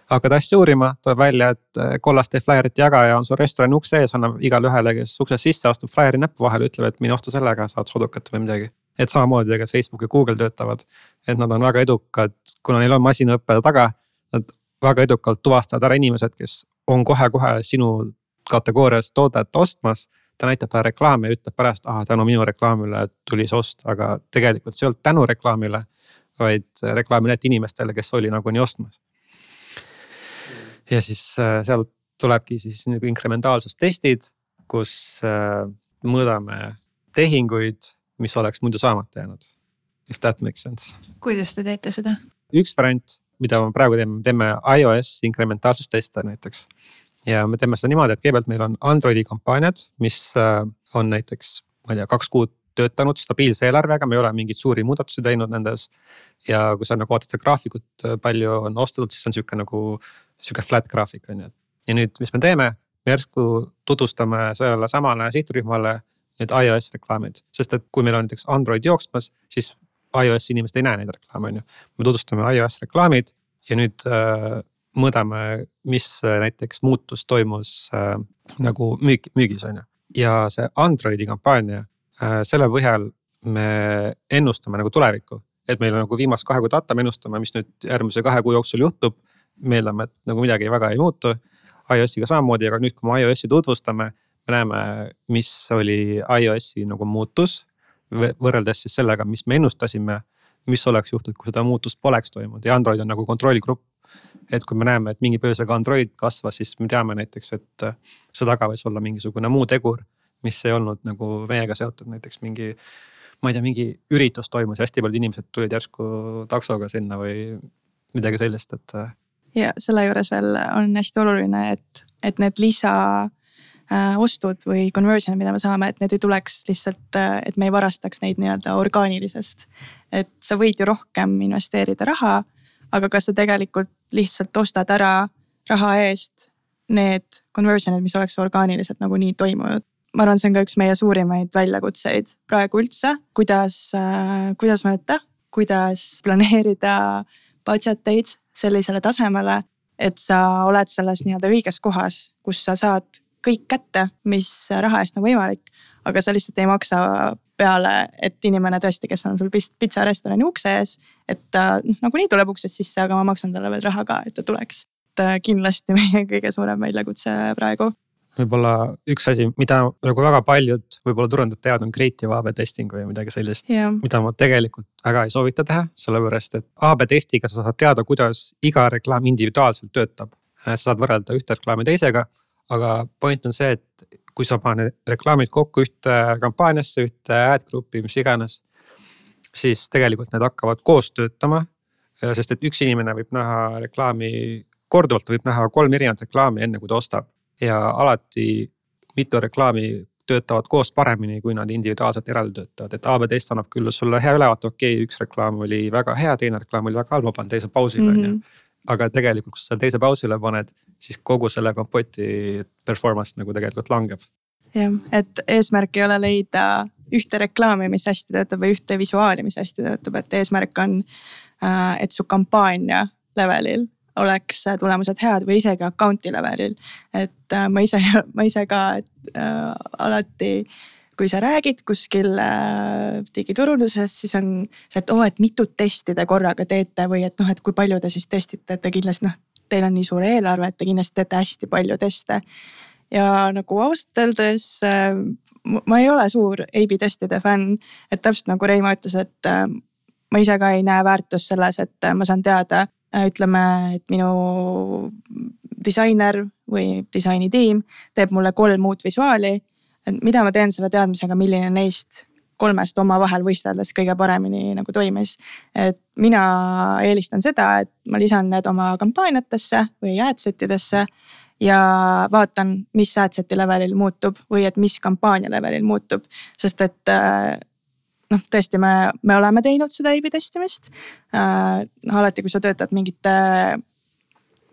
hakkad asju uurima, tuleb välja, et äh, kollaste flaierite jagaja on su restorani ukse ees, annab igale ühele, kes uksest sisse astub, flaieri näppu vahele, ütleb, et mine osta sellega, saad sodukat või midagi et samamoodi tegelikult Facebook ja Google töötavad. et nad on väga edukad, kuna neil on masinaõppe taga, nad väga edukalt tuvastavad ära inimesed, kes on kohe-kohe sinu kategoorias toodet ostmas. ta näitab talle reklaami ja ütleb pärast, ahah tänu minu reklaamile tuli see ost, aga tegelikult see ei olnud tänu reklaamile. vaid reklaami näidati inimestele, kes oli nagunii ostmas. ja siis äh, sealt tulebki siis nagu inkrementaalsustestid, kus äh, mõõdame tehinguid mis oleks muidu saamata jäänud. If that makes sense. kuidas te teete seda? üks variant, mida me praegu teeme, teeme iOS inkrementaalsusteste näiteks. ja me teeme seda niimoodi, et kõigepealt meil on Androidi kampaaniad, mis äh, on näiteks, ma ei tea, kaks kuud töötanud stabiilse eelarvega, me ei ole mingeid suuri muudatusi teinud nendes. ja kui sa nagu vaatad seda graafikut, äh, palju on ostetud, siis on sihuke nagu sihuke flat graafik on ju. ja nüüd, mis me teeme, me järsku tutvustame sellele samale sihtrühmale need iOS reklaamid, sest et kui meil on näiteks Android jooksmas, siis iOS inimesed ei näe neid reklaame, on ju. me tutvustame iOS reklaamid ja nüüd äh, mõõdame, mis äh, näiteks muutus toimus äh, nagu müük, müügis on ju. ja see Androidi kampaania äh,, selle põhjal me ennustame nagu tulevikku. et meil on nagu viimast kahe kuu data, me ennustame, mis nüüd järgmise kahe kuu jooksul juhtub. me eeldame, et nagu midagi väga ei muutu. iOS-iga samamoodi, aga nüüd, kui me iOS-i tutvustame me näeme, mis oli iOS-i nagu muutus võrreldes siis sellega, mis me ennustasime, mis oleks juhtunud, kui seda muutust poleks toimunud ja Android on nagu kontrollgrupp. et kui me näeme, et mingi põhjusega Android kasvas, siis me teame näiteks, et äh, selle taga võis olla mingisugune muu tegur, mis ei olnud nagu meiega seotud, näiteks mingi. ma ei tea, mingi üritus toimus ja hästi paljud inimesed tulid järsku taksoga sinna või midagi sellist, et. Äh, ja selle juures veel on hästi oluline, et, et need lisa ostud või conversion, mida me saame, et need ei tuleks lihtsalt, et me ei varastaks neid nii-öelda orgaanilisest. et sa võid ju rohkem investeerida raha, aga kas sa tegelikult lihtsalt ostad ära raha eest need conversion'id, mis oleks orgaaniliselt nagunii toimunud. ma arvan, see on ka üks meie suurimaid väljakutseid praegu üldse, kuidas, äh, kuidas mõõta, kuidas planeerida budget eid sellisele tasemele, et sa oled selles nii-öelda õiges kohas, kus sa saad kõik kätte, mis raha eest on võimalik. aga sa lihtsalt ei maksa peale, et inimene tõesti, kes on sul pitsarestorani ukse ees, et ta nagunii tuleb uksest sisse, aga ma maksan talle veel raha ka, et ta tuleks. et äh, kindlasti meie kõige suurem väljakutse praegu võib-olla üks asi, mida nagu väga paljud võib-olla turundajad teavad, on creative AB testing või midagi sellist yeah.. mida ma tegelikult väga ei soovita teha, sellepärast et AB testiga sa saad teada, kuidas iga reklaam individuaalselt töötab. sa saad võrrelda ühte reklaami teisega, aga point on see, et kui sa paned reklaamid kokku ühte kampaaniasse, ühte ad gruppi, mis iganes siis tegelikult need hakkavad koos töötama. sest et üks inimene võib näha reklaami korduvalt, võib näha kolm erinevat reklaami, enne kui ta ostab. ja alati mitu reklaami töötavad koos paremini, kui nad individuaalselt eraldi töötavad, et AB test annab küll sulle hea ülevaate, okei okay,, üks reklaam oli väga hea, teine reklaam oli väga halb, ma panen teise pausile on ju. Aga tegelikult, kui sa teise pausile paned, siis kogu selle kompoti performance nagu tegelikult langeb jah, et eesmärk ei ole leida ühte reklaami, mis hästi töötab või ühte visuaali, mis hästi töötab, et eesmärk on, äh, et su kampaania levelil oleks tulemused head või isegi account'i levelil. et äh, ma ise, ma ise ka äh, alati, kui sa räägid kuskil äh, digiturunduses, siis on see, et oo oh,, et mitut testi te korraga teete või et noh, et kui palju te siis testite, et te kindlasti noh, teil on nii suur eelarve, et te kindlasti teete hästi palju teste ja nagu ausalt öeldes äh, ma ei ole suur A-B testide fänn, et täpselt nagu Reimo ütles, et äh, ma ise ka ei näe väärtust selles, et ma saan teada, ütleme, et minu disainer või disainitiim teeb mulle kolm uut visuaali. Et mida ma teen selle teadmisega, milline neist kolmest omavahel võisteldes kõige paremini nagu toimis. et mina eelistan seda, et ma lisan need oma kampaaniatesse või adset idesse ja vaatan, mis adset'i levelil muutub või et mis kampaania levelil muutub, sest et äh, noh, tõesti, me, me oleme teinud seda A-B testimist. noh, alati, kui sa töötad mingite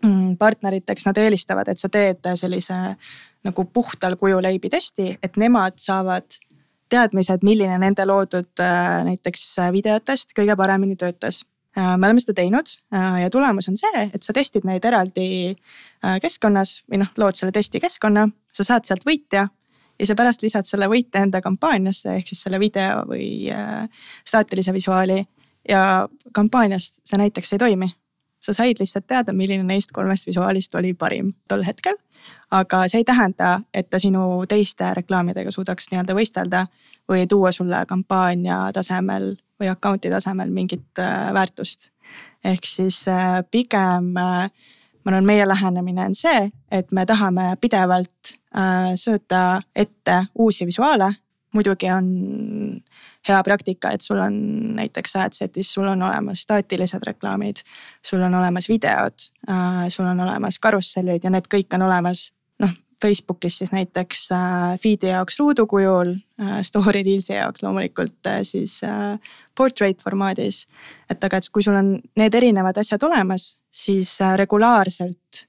mm, partneriteks, nad eelistavad, et sa teed sellise nagu puhtal kujul A-B testi, et nemad saavad teadmised, milline nende loodud äh, näiteks videotest kõige paremini töötas Äh, me oleme seda teinud äh, ja tulemus on see, et sa testid neid eraldi äh, keskkonnas või noh, lood selle testi keskkonna, sa saad sealt võitja ja sa pärast lisad selle võite enda kampaaniasse ehk siis selle video või staatilise visuaali. ja kampaanias see näiteks ei toimi. Sa said lihtsalt teada, milline neist kolmest visuaalist oli parim tol hetkel. aga see ei tähenda, et ta sinu teiste reklaamidega suudaks nii-öelda võistelda või tuua sulle kampaania tasemel või account'i tasemel mingit äh, väärtust. ehk siis äh, pigem äh, ma arvan, meie lähenemine on see, et me tahame pidevalt sööta ette uusi visuaale. Muidugi on hea praktika, et sul on näiteks adset'is, sul on olemas staatilised reklaamid, sul on olemas videod, sul on olemas karussellid ja need kõik on olemas Facebookis siis näiteks äh, feed'i jaoks ruudu kujul, äh, story reels'i jaoks loomulikult äh, siis portrait formaadis. et aga, et kui sul on need erinevad asjad olemas, siis regulaarselt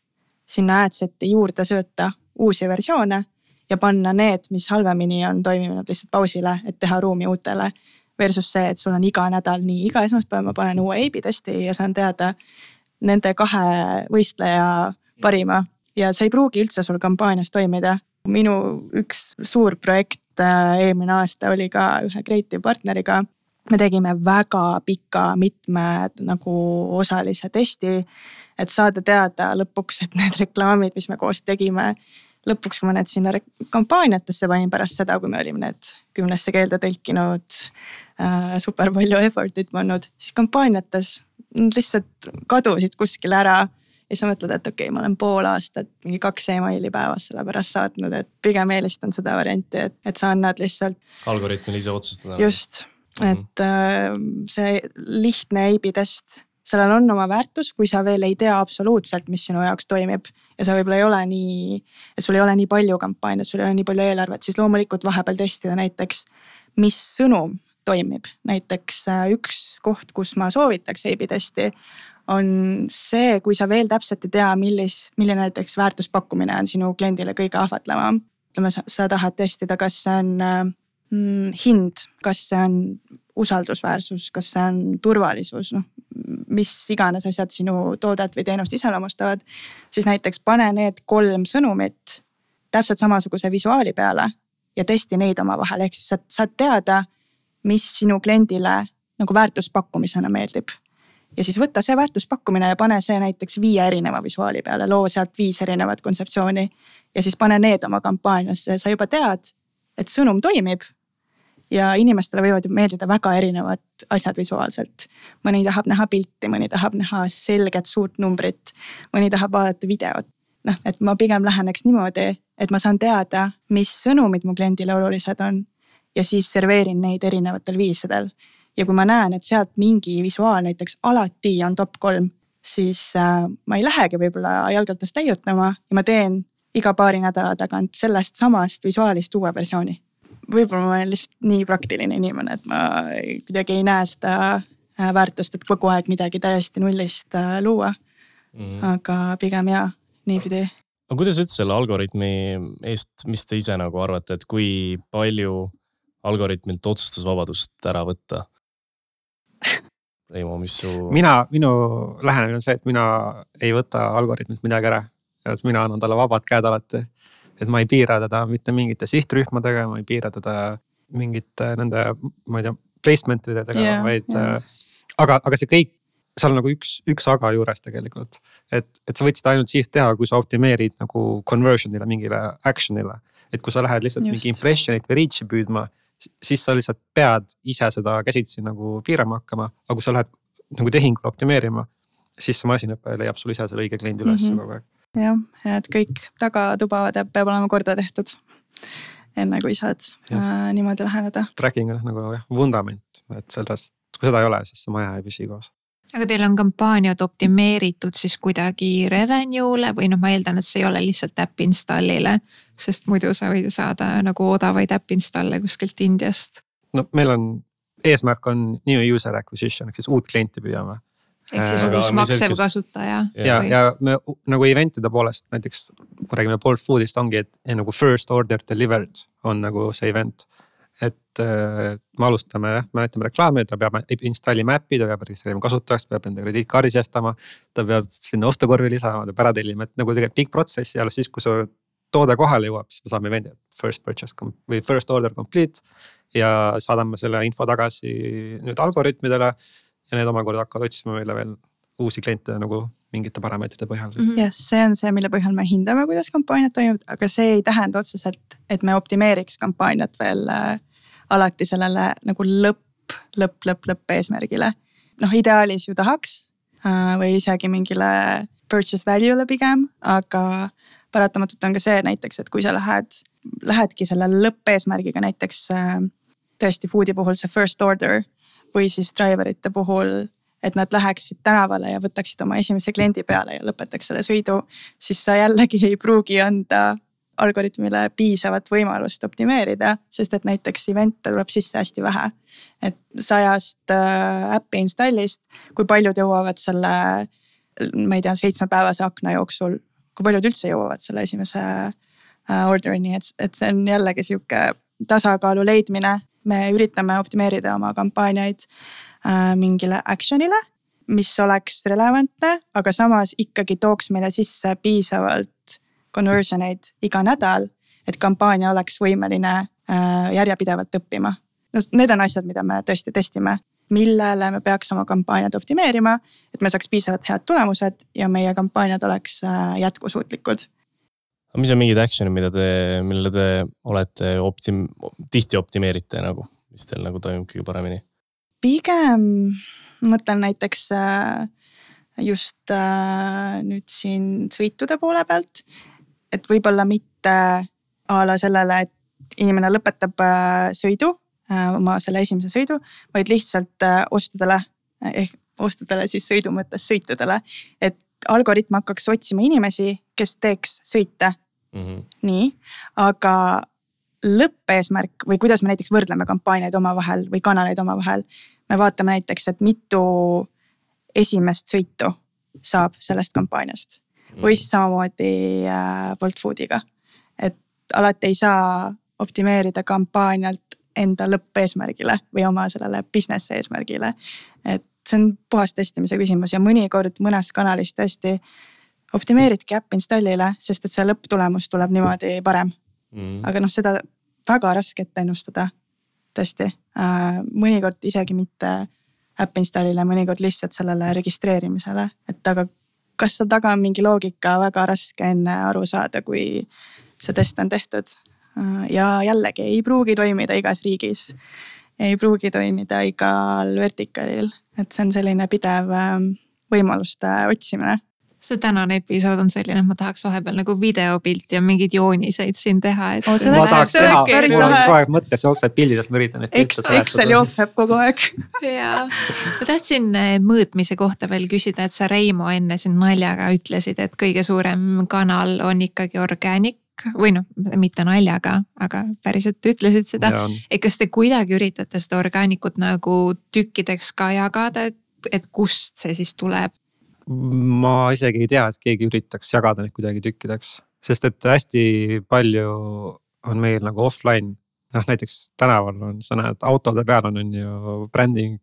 sinna adset'i juurde sööta uusi versioone ja panna need, mis halvemini on toiminud lihtsalt pausile, et teha ruumi uutele. Versus see, et sul on iga nädal nii, iga esmaspäev ma panen uue A-B testi ja saan teada nende kahe võistleja parima ja see ei pruugi üldse sul kampaanias toimida. minu üks suur projekt äh, eelmine aasta oli ka ühe creative partneriga. me tegime väga pika mitme nagu osalise testi, et saada teada lõpuks, et need reklaamid, mis me koos tegime lõpuks, kui ma need sinna kampaaniatesse panin pärast seda, kui me olime need kümnesse keelde tõlkinud äh,, super palju effort'it pannud, siis kampaaniates nad lihtsalt kadusid kuskile ära. ja siis sa mõtled, et okei okay,, ma olen pool aastat mingi kaks emaili päevas selle pärast saatnud, et pigem eelistan seda varianti, et, et sa annad lihtsalt. algoritmil ise otsustada. just, mhm. et äh, see lihtne A-B test sellel on oma väärtus, kui sa veel ei tea absoluutselt, mis sinu jaoks toimib. ja sa võib-olla ei ole nii, et sul ei ole nii palju kampaaniat, sul ei ole nii palju eelarvet, siis loomulikult vahepeal testida näiteks, mis sõnum toimib. näiteks äh, üks koht, kus ma soovitaks A-B testi on see, kui sa veel täpselt ei tea, millis, milline näiteks väärtuspakkumine on sinu kliendile kõige ahvatlevam. ütleme, sa tahad testida, kas see on äh, mm, hind, kas see on usaldusväärsus, kas see on turvalisus, noh mis iganes asjad sinu toodet või teenust iseloomustavad. siis näiteks pane need kolm sõnumit täpselt samasuguse visuaali peale ja testi neid omavahel, ehk siis sa saad teada, mis sinu kliendile nagu väärtuspakkumisena meeldib. ja siis võta see väärtuspakkumine ja pane see näiteks viie erineva visuaali peale, loo sealt viis erinevat kontseptsiooni. ja siis pane need oma kampaaniasse, sa juba tead, et sõnum toimib ja inimestele võivad ju meeldida väga erinevad asjad visuaalselt. mõni tahab näha pilti, mõni tahab näha selget suurt numbrit, mõni tahab vaadata videot. noh, et ma pigem läheneks niimoodi, et ma saan teada, mis sõnumid mu kliendile olulised on ja siis serveerin neid erinevatel viisidel. ja kui ma näen, et sealt mingi visuaal näiteks alati on top kolm, siis äh, ma ei lähegi võib-olla jalgratast leiutama ja ma teen iga paari nädala tagant sellest samast visuaalist uue versiooni võib-olla ma olen lihtsalt nii praktiline inimene, et ma kuidagi ei näe seda äh, väärtust, et kogu aeg midagi täiesti nullist äh, luua mm.. aga pigem jaa, niipidi. aga kuidas üldse selle algoritmi eest, mis te ise nagu arvate, et kui palju algoritmilt otsustusvabadust ära võtta? Reimo, mis su? mina, minu lähenemine on see, et mina ei võta algoritmilt midagi ära. et mina annan talle vabad käed alati et ma ei piira teda mitte mingite sihtrühmadega, ma ei piira teda mingite nende, ma ei tea, placement idega yeah,, vaid yeah.. Äh, aga, aga see kõik, seal on nagu üks, üks aga juures tegelikult. et, et sa võid seda ainult siis teha, kui sa optimeerid nagu conversion'ile, mingile action'ile. et kui sa lähed lihtsalt Just. mingi impression'it või reach'i püüdma, siis sa lihtsalt pead ise seda käsitsi nagu piirama hakkama, aga kui sa lähed nagu tehingule optimeerima, siis see masinõpe leiab sul ise selle õige kliendi üles mm -hmm. kogu aeg jah, et kõik tagatuba peab olema korda tehtud. enne kui saad äh, niimoodi läheneda. Tracking on nagu jah vundament, et sellest, kui seda ei ole, siis see maja ei püsi koos aga teil on kampaaniad optimeeritud siis kuidagi revenue'le või noh, ma eeldan, et see ei ole lihtsalt äpp install'ile. sest muidu sa võid ju saada nagu odavaid äpp install'e kuskilt Indiast. no meil on, eesmärk on new user acquisition ehk siis uut klienti püüame ehk siis uus maksev kasutaja. ja, ja me nagu event'ide poolest näiteks, kui räägime Bolt Foodist ongi, et nagu first order delivered on nagu see event. et äh, me alustame jah, me näitame reklaami, ta peab installima äppi, ta peab registreerima kasutajaks, peab enda krediitkaardi sihestama. ta peab sinna ostukorvi lisama, ta peab ära tellima, et nagu tegelikult pikk protsess ja alles siis, kui su toode kohale jõuab, siis me saame event'i first purchase või first order complete. ja saadame selle info tagasi nüüd algoritmidele ja need omakorda hakkavad otsima meile veel uusi kliente nagu mingite parameetrite põhjal mm -hmm.. jah, see on see, mille põhjal me hindame, kuidas kampaaniad toimuvad, aga see ei tähenda otseselt, et me optimeeriks kampaaniat veel äh, alati sellele nagu lõpp, lõpp, lõpp, lõppeesmärgile. noh, ideaalis ju tahaks äh, või isegi mingile purchase value'le pigem, aga paratamatult on ka see näiteks, et kui sa lähed, lähedki selle lõppeesmärgiga näiteks äh, tõesti food'i puhul see first order või siis driver ite puhul, et nad läheksid tänavale ja võtaksid oma esimese kliendi peale ja lõpetaks selle sõidu, siis sa jällegi ei pruugi anda algoritmile piisavat võimalust optimeerida, sest et näiteks event'e tuleb sisse hästi vähe. et sajast äh, äppi install'ist, kui paljud jõuavad selle, ma ei tea, seitsmepäevase akna jooksul, kui paljud üldse jõuavad selle esimese äh, order'ini, et, et see on jällegi sihuke tasakaalu leidmine me üritame optimeerida oma kampaaniaid äh, mingile action'ile, mis oleks relevantne, aga samas ikkagi tooks meile sisse piisavalt conversion eid iga nädal. et kampaania oleks võimeline äh, järjepidevalt õppima. no need on asjad, mida me tõesti testime millele me peaks oma kampaaniad optimeerima, et me saaks piisavalt head tulemused ja meie kampaaniad oleks äh, jätkusuutlikud aga mis on mingid action'id, mida te, millele te olete optim-, tihti optimeerite nagu, mis teil nagu toimub kõige paremini? pigem mõtlen näiteks äh, just äh, nüüd siin sõitude poole pealt. et võib-olla mitte a la sellele, et inimene lõpetab äh, sõidu, oma selle esimese sõidu, vaid lihtsalt ostudele ehk ostudele siis sõidu mõttes sõitudele. et algoritm hakkaks otsima inimesi, kes teeks sõite mm. -hmm. nii, aga lõppeesmärk või kuidas me näiteks võrdleme kampaaniaid omavahel või kanaleid omavahel. me vaatame näiteks, et mitu esimest sõitu saab sellest kampaaniast või siis samamoodi äh, Bolt Foodiga. et alati ei saa optimeerida kampaanialt enda lõppeesmärgile või oma sellele business eesmärgile. et see on puhas testimise küsimus ja mõnikord mõnes kanalis tõesti optimeeridki äpp installile, sest et see lõpptulemus tuleb niimoodi parem mm.. aga noh, seda väga raske ette ennustada, tõesti äh,. mõnikord isegi mitte äpp installile, mõnikord lihtsalt sellele registreerimisele, et aga kas seal taga on mingi loogika, väga raske enne aru saada, kui see test on tehtud. Äh, ja jällegi ei pruugi toimida igas riigis. Ei pruugi toimida igal vertikaalil. Et see on selline pidev ähm, võimaluste otsimine. See tänane episood on selline, et ma tahaks vahepeal nagu videopilti ja mingeid jooniseid siin teha, et ma tahaks teha, mul on kogu aeg mõttes jookseb pildidest, ma üritan seletada. Excel jookseb kogu aeg. Jaa, ma tahtsin äh, mõõtmise kohta veel küsida, et sa Reimo enne siin naljaga ütlesid, et kõige suurem kanal on ikkagi organic või noh, mitte naljaga, aga päriselt ütlesid seda. et kas te kuidagi üritate seda orgaanikut nagu tükkideks ka jagada, et, et kust see siis tuleb? ma isegi ei tea, et keegi üritaks jagada neid kuidagi tükkideks, sest et hästi palju on meil nagu offline. noh, näiteks tänaval on, sa näed autode peal on, on ju bränding,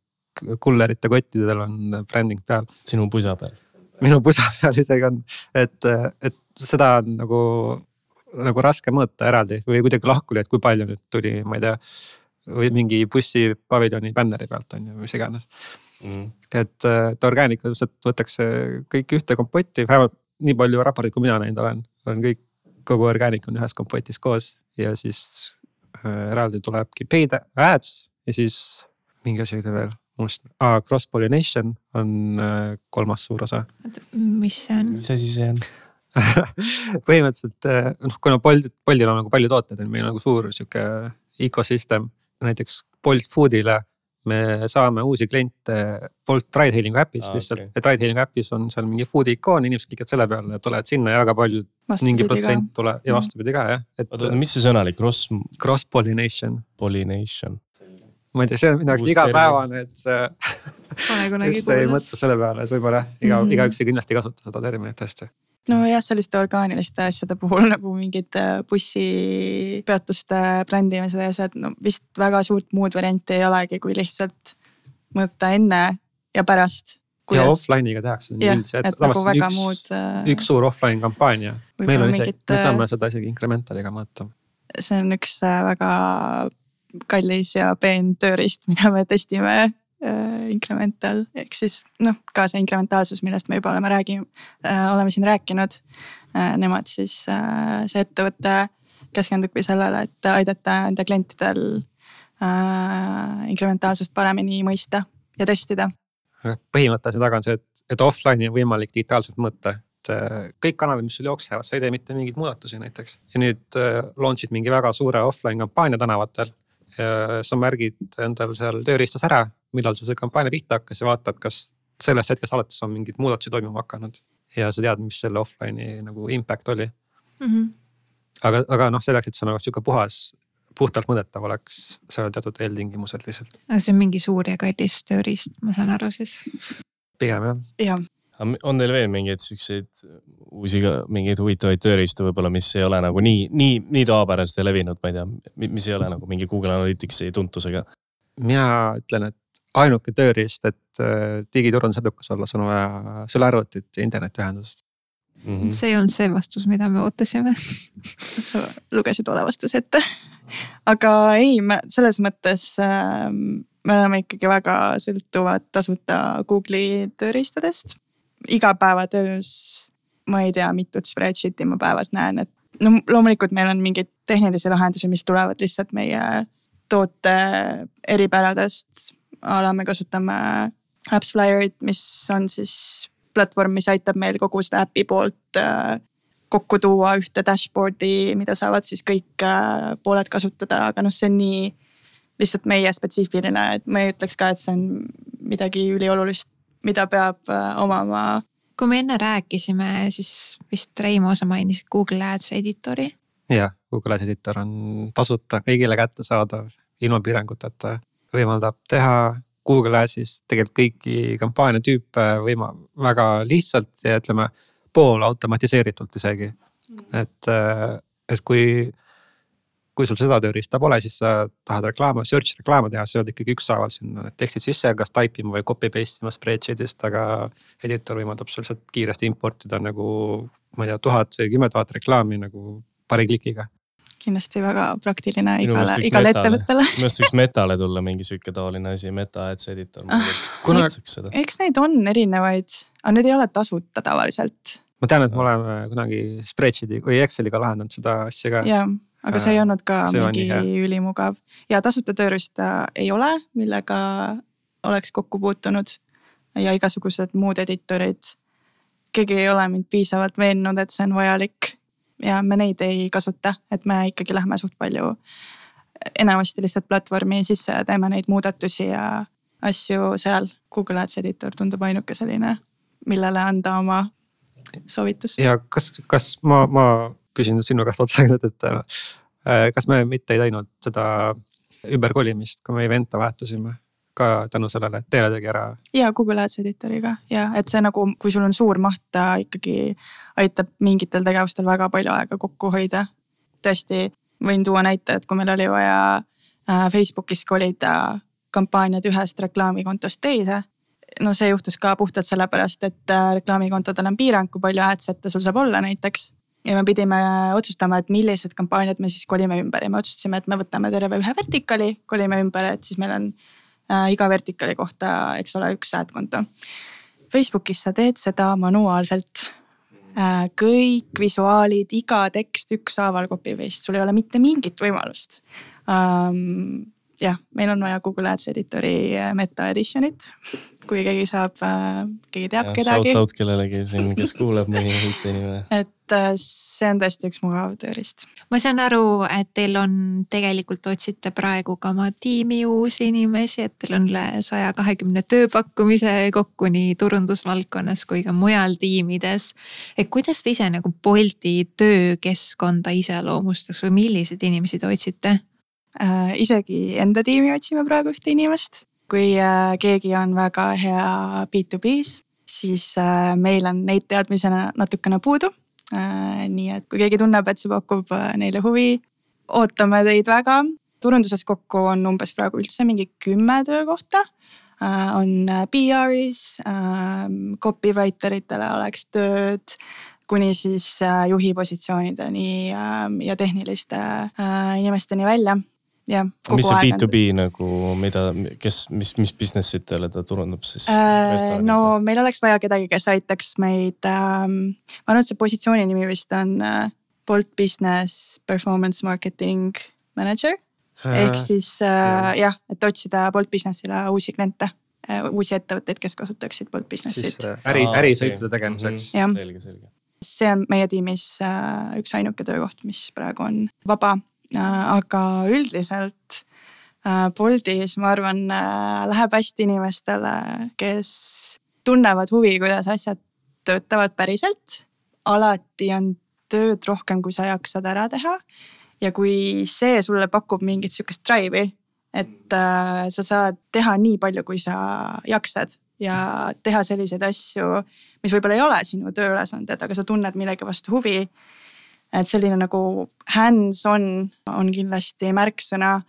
kullerite kottidel on bränding peal. sinu pusa peal minu pusa peal isegi on, et, et seda on nagu nagu raske mõõta eraldi või kuidagi lahku lüüa, et kui palju nüüd tuli, ma ei tea. või mingi bussipaviljoni bänneri pealt on ju, mis iganes mm.. et, et orgaanika lihtsalt võetakse kõik ühte kompotti, vähemalt nii palju raporteid, kui mina näinud olen, on kõik, kogu orgaanika on ühes kompotis koos ja siis äh, eraldi tulebki paid ads ja siis mingi asi oli veel must ah,, cross pollination on äh, kolmas suur osa. mis see on? mis asi see on? põhimõtteliselt eh, noh, kuna Bolt, Boltil on nagu palju tooteid, on meil nagu suur sihuke ecosystem. näiteks Bolt Foodile me saame uusi kliente Bolt ride hailingu äpist ah, lihtsalt okay., et ride hailingu äpis on seal mingi food'i ikoon, inimesed klikavad selle peale ja tulevad sinna ja väga palju. mingi protsent tuleb ja mhm. vastupidi ka jah, et. oota, mis see sõna oli, cross? Cross pollination. Pollination ma ei tea, see on minu jaoks igapäevane, et üldse ei mõtle selle peale, et võib-olla iga mm, -hmm. igaüks ei kindlasti kasuta seda terminit hästi nojah, selliste orgaaniliste asjade puhul nagu mingid äh, bussipeatuste brändimised ja asjad, no vist väga suurt muud varianti ei olegi, kui lihtsalt mõõta enne ja pärast. ja offline'iga tehakse üldiselt, et nagu väga üks, muud. Äh, üks suur offline kampaania, meil on isegi, me äh, saame seda isegi incremental'iga mõõta. see on üks väga kallis ja peen tööriist, mida me testime äh, incremental ehk siis noh, ka see inkrementaalsus, millest me juba oleme räägi- äh,, oleme siin rääkinud äh,. Nemad siis äh,, see ettevõte keskendubki sellele, et aidata enda klientidel äh, inkrementaalsust paremini mõista ja testida. põhimõte selle taga on see, et, et offline'i on võimalik digitaalselt mõõta et äh, kõik kanalid, mis sul jooksevad, sa ei tee mitte mingeid muudatusi näiteks. ja nüüd äh, launch'id mingi väga suure offline kampaania tänavatel sa märgid endal seal tööriistas ära, millal sul see kampaania pihta hakkas ja vaatad, kas sellest hetkest alates on mingeid muudatusi toimuma hakanud. ja sa tead, mis selle offline'i nagu impact oli mm. -hmm. aga, aga noh, selleks, et see nagu sihuke puhas, puhtalt mõõdetav oleks, seal on teatud eeltingimused lihtsalt. aga see on mingi suur ja kallis tööriist, ma saan aru siis? pigem jah. jah on teil veel mingeid siukseid uusi mingeid huvitavaid tööriistu võib-olla, mis ei ole nagu nii, nii, nii tavapärased ja levinud, ma ei tea, mis ei ole nagu mingi Google Analyticsi tuntusega? mina ütlen, et ainuke tööriist, et äh, digiturundus edukas olla, sul on vaja sülearvutit ja internetiühendust mm. -hmm. see ei olnud see vastus, mida me ootasime sa lugesid vale vastuse ette. aga ei, me selles mõttes äh, me oleme ikkagi väga sõltuvad tasuta Google'i tööriistadest igapäevatöös ma ei tea, mitut spreadsheet'i ma päevas näen, et no loomulikult meil on mingeid tehnilisi lahendusi, mis tulevad lihtsalt meie toote eripäradest. A la me kasutame AppsFlyerit, mis on siis platvorm, mis aitab meil kogu seda äpi poolt äh, kokku tuua ühte dashboard'i, mida saavad siis kõik äh, pooled kasutada, aga noh, see on nii lihtsalt meie spetsiifiline, et ma ei ütleks ka, et see on midagi üliolulist, mida peab äh, omama. kui me enne rääkisime, siis vist Reimo, sa mainisid Google Ads editori. jah, Google Ads editor on tasuta, kõigile kättesaadav, ilma piiranguteta, võimaldab teha Google Adsis tegelikult kõiki kampaaniatüüpe võima- väga lihtsalt ja ütleme poolautomatiseeritult isegi. et, et kui, kui sul seda tööriista pole, siis sa tahad reklaame, search reklaame teha, sa pead ikkagi ükshaaval sinna need tekstid sisse kas type ima või copy paste ima spreadsheet'ist, aga. editor võimaldab sul lihtsalt kiiresti importida nagu ma ei tea, tuhat või kümme tuhat reklaami nagu paari klikiga kindlasti väga praktiline igale, igale metale. ettevõttele. minu arust võiks Metale tulla mingi sihuke taoline asi, Meta Ads editor. Kuna- seda. eks neid on erinevaid, aga need ei ole tasuta tavaliselt ma tean, et me oleme kunagi spreadsheet'i või Exceliga lahendanud seda asja ka. ja, aga see ei Äh, olnud ka see mingi ülimugav ja tasuta tööriista ei ole, millega oleks kokku puutunud ja igasugused muud editorid. keegi ei ole mind piisavalt veennud, et see on vajalik ja me neid ei kasuta, et me ikkagi lähme suht palju enamasti lihtsalt platvormi sisse ja teeme neid muudatusi ja asju seal. Google Ads editor tundub ainuke selline, millele anda oma soovitus. ja kas, kas ma, ma küsin nüüd sinu käest otse nüüd, et äh, kas me mitte ei teinud seda ümberkolimist, kui me event'e vahetasime ka tänu sellele, et Teele tegi ära. ja Google Ads editoriga ja et see nagu, kui sul on suur maht, ta ikkagi aitab mingitel tegevustel väga palju aega kokku hoida. tõesti, võin tuua näite, et kui meil oli vaja äh, Facebookis kolida kampaaniad ühest reklaamikontost teise. no see juhtus ka puhtalt sellepärast, et äh, reklaamikontodel on piirang, kui palju adset'e sul saab olla näiteks. ja me pidime otsustama, et millised kampaaniad me siis kolime ümber ja me otsustasime, et me võtame terve ühe vertikaali, kolime ümber, et siis meil on iga vertikaali kohta, eks ole, üks ad konto. Facebookis sa teed seda manuaalselt äh,. kõik visuaalid, iga tekst ükshaaval copy paste, sul ei ole mitte mingit võimalust ähm, jah, meil on vaja Google Ads editori äh, meta edition'it. kui keegi saab, keegi teab kedagi. Shout out kellelegi siin, kes kuuleb, mõni IT-inimene. et äh, see on tõesti üks mugav tööriist. ma saan aru, et teil on tegelikult otsite praegu ka oma tiimi uusi inimesi, et teil on üle saja kahekümne tööpakkumise kokku nii turundusvaldkonnas kui ka mujal tiimides. et kuidas te ise nagu Bolti töökeskkonda iseloomustaks või milliseid inimesi te otsite? Äh, isegi enda tiimi otsime praegu ühte inimest. kui äh, keegi on väga hea B2B-s, siis äh, meil on neid teadmisena natukene puudu nii et kui keegi tunneb, et see pakub neile huvi, ootame teid väga. turunduses kokku on umbes praegu üldse mingi kümme töökohta on PR-is äh,, copywriter itele oleks tööd kuni siis juhi positsioonideni äh, ja tehniliste inimesteni välja jah. mis see B2B on... nagu, mida, kes, mis, mis business itele ta turundab siis äh,? no või? meil oleks vaja kedagi, kes aitaks meid ähm,, ma arvan, et see positsiooni nimi vist on äh, Bolt Business Performance Marketing Manager äh,. ehk siis äh, jah, et otsida Bolt Businessile uusi kliente äh,, uusi ettevõtteid, kes kasutaksid Bolt Businessit. Äh, äri, ärisõitude tegemiseks mm. -hmm. selge, selge. see on meie tiimis äh, üks ainuke töökoht, mis praegu on vaba aga üldiselt äh, Boltis, ma arvan, äh, läheb hästi inimestele, kes tunnevad huvi, kuidas asjad töötavad päriselt. alati on tööd rohkem, kui sa jaksad ära teha. ja kui see sulle pakub mingit sihukest drive'i, et äh, sa saad teha nii palju, kui sa jaksad ja teha selliseid asju, mis võib-olla ei ole sinu tööülesanded, aga sa tunned millegi vastu huvi et selline nagu hands-on on kindlasti märksõna.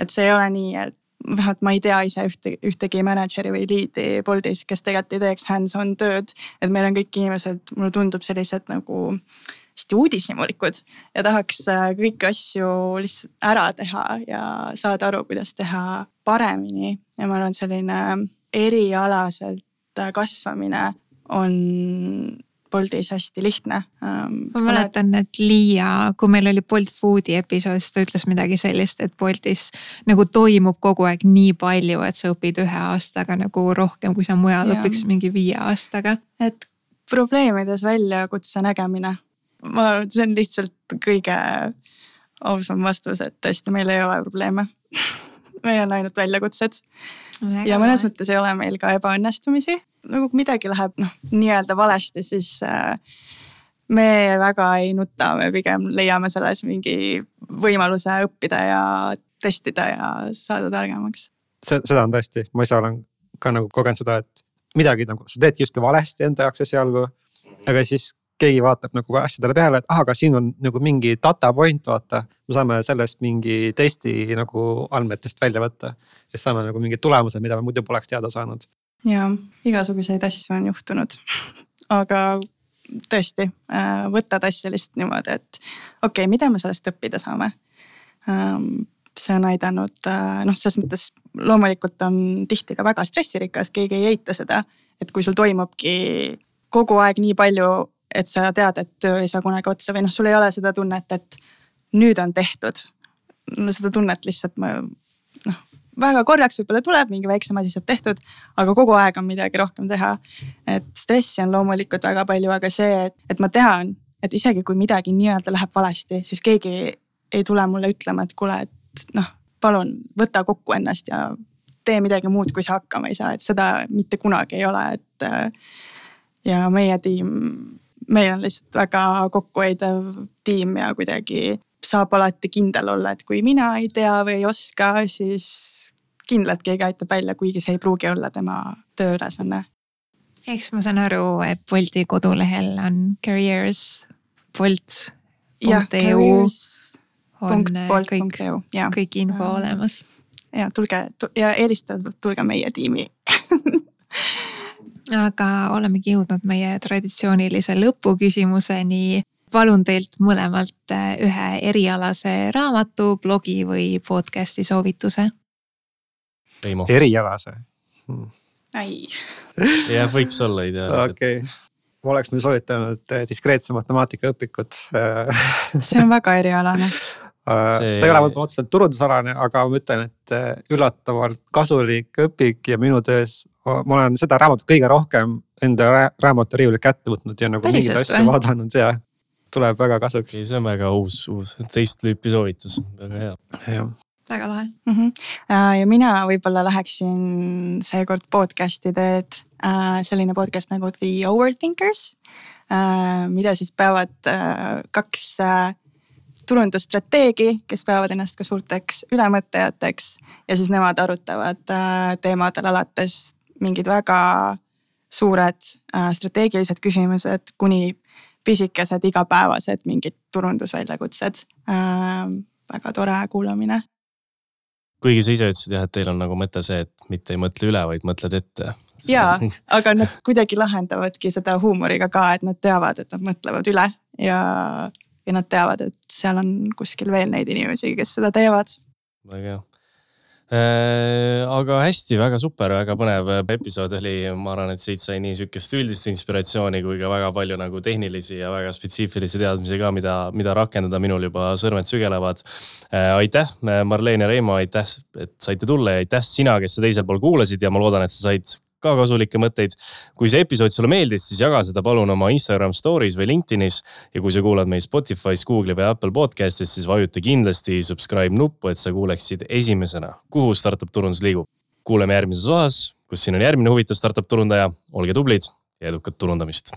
et see ei ole nii, et vähemalt ma ei tea ise ühte, ühtegi mänedžeri või liidi Boltis, kes tegelikult ei teeks hands-on tööd. et meil on kõik inimesed, mulle tundub sellised nagu hästi uudishimulikud ja tahaks äh, kõiki asju lihtsalt ära teha ja saada aru, kuidas teha paremini. ja ma arvan, selline erialaselt kasvamine on Boltis hästi lihtne ähm,. ma mäletan, et Liia, kui meil oli Bolt Foodi episood, siis ta ütles midagi sellist, et Boltis nagu toimub kogu aeg nii palju, et sa õpid ühe aastaga nagu rohkem, kui sa mujal ja. õpiks mingi viie aastaga. et probleemides väljakutse nägemine, ma arvan, et see on lihtsalt kõige ausam vastus, et tõesti, meil ei ole probleeme meil on ainult väljakutsed. ja mõnes mõttes ei ole meil ka ebaõnnestumisi, nagu midagi läheb noh, nii-öelda valesti, siis äh, me väga ei nuta, me pigem leiame selles mingi võimaluse õppida ja testida ja saada targemaks. seda on tõesti, ma ise olen ka nagu kogenud seda, et midagi nagu sa teedki justkui valesti enda jaoks esialgu. aga siis keegi vaatab nagu asjadele peale, et ah, aga siin on nagu mingi data point, vaata. me saame sellest mingi testi nagu andmetest välja võtta. siis saame nagu mingid tulemused, mida me muidu poleks teada saanud. Ja igasuguseid asju on juhtunud aga tõesti äh, võtad asja lihtsalt niimoodi, et okei okay,, mida me sellest õppida saame. Ähm, see on aidanud äh, noh, selles mõttes loomulikult on tihti ka väga stressirikas, keegi ei eita seda, et kui sul toimubki kogu aeg nii palju et sa tead, et töö ei saa kunagi otsa või noh, sul ei ole seda tunnet, et nüüd on tehtud. no seda tunnet lihtsalt ma noh, väga korraks võib-olla tuleb, mingi väiksem asi saab tehtud, aga kogu aeg on midagi rohkem teha. et stressi on loomulikult väga palju, aga see, et, et ma tean, et isegi kui midagi nii-öelda läheb valesti, siis keegi ei tule mulle ütlema, et kuule, et noh, palun võta kokku ennast ja tee midagi muud, kui sa hakkama ei saa, et seda mitte kunagi ei ole, et. ja meie tiim meil on lihtsalt väga kokkuhoidev tiim ja kuidagi saab alati kindel olla, et kui mina ei tea või ei oska, siis kindlalt keegi aitab välja, kuigi see ei pruugi olla tema tööülesanne. eks ma saan aru, et Bolti kodulehel on careers bolt. jah, careers punkt bolt punkt eu, jaa. kõik info uh, olemas. ja tulge ja eelistada, tulge meie tiimi aga olemegi jõudnud meie traditsioonilise lõpuküsimuseni. palun teilt mõlemalt äh, ühe erialase raamatu, blogi või podcast'i soovituse. Erialase hmm.? ei. jah, võiks olla ideaalselt okay ma oleks muidu soovitanud äh, diskreetse matemaatika õpikut see on väga erialane Äh, see... ta ei ole võib-olla otseselt turundusalane, aga ma ütlen, et äh, üllatavalt kasulik õpik ja minu töös ma olen seda raamatut kõige rohkem enda raamaturiiulilt kätte võtnud ja nagu mingeid asju vaadanud ja tuleb väga kasuks. see on väga uus, uus teist tüüpi soovitus, väga hea. Väga lahe mm. -hmm. ja mina võib-olla läheksin seekord podcast'i teed, selline podcast nagu The Overthinkers, mida siis peavad kaks turundusstrateegi, kes peavad ennast ka suurteks ülemõtlejateks ja siis nemad arutavad äh, teemadel alates mingid väga suured äh, strateegilised küsimused kuni pisikesed igapäevased mingid turundusväljakutsed. Äh, väga tore kuulamine. Kuigi sa ise ütlesid jah, et teil on nagu mõte see, et mitte ei mõtle üle, vaid mõtled ette. ja, aga nad kuidagi lahendavadki seda huumoriga ka, et nad teavad, et nad mõtlevad üle ja ja nad teavad, et seal on kuskil veel neid inimesi, kes seda teevad. väga hea. Aga hästi, väga super, väga põnev episood oli, ma arvan, et siit sai nii sihukest üldist inspiratsiooni kui ka väga palju nagu tehnilisi ja väga spetsiifilisi teadmisi ka, mida, mida rakendada, minul juba sõrmed sügelevad äh,. aitäh, Marleen ja Reimo, aitäh, et saite tulla ja aitäh sina, kes sa teisel pool kuulasid ja ma loodan, et sa said ka kasulikke mõtteid. kui see episood sulle meeldis, siis jaga seda palun oma Instagram story's või LinkedInis. ja kui sa kuulad meid Spotify's, Google'i või Apple podcast'is, siis vajuta kindlasti subscribe nuppu, et sa kuuleksid esimesena, kuhu startup turundus liigub. kuuleme järgmises osas, kus siin on järgmine huvitav startup turundaja. olge tublid ja edukat turundamist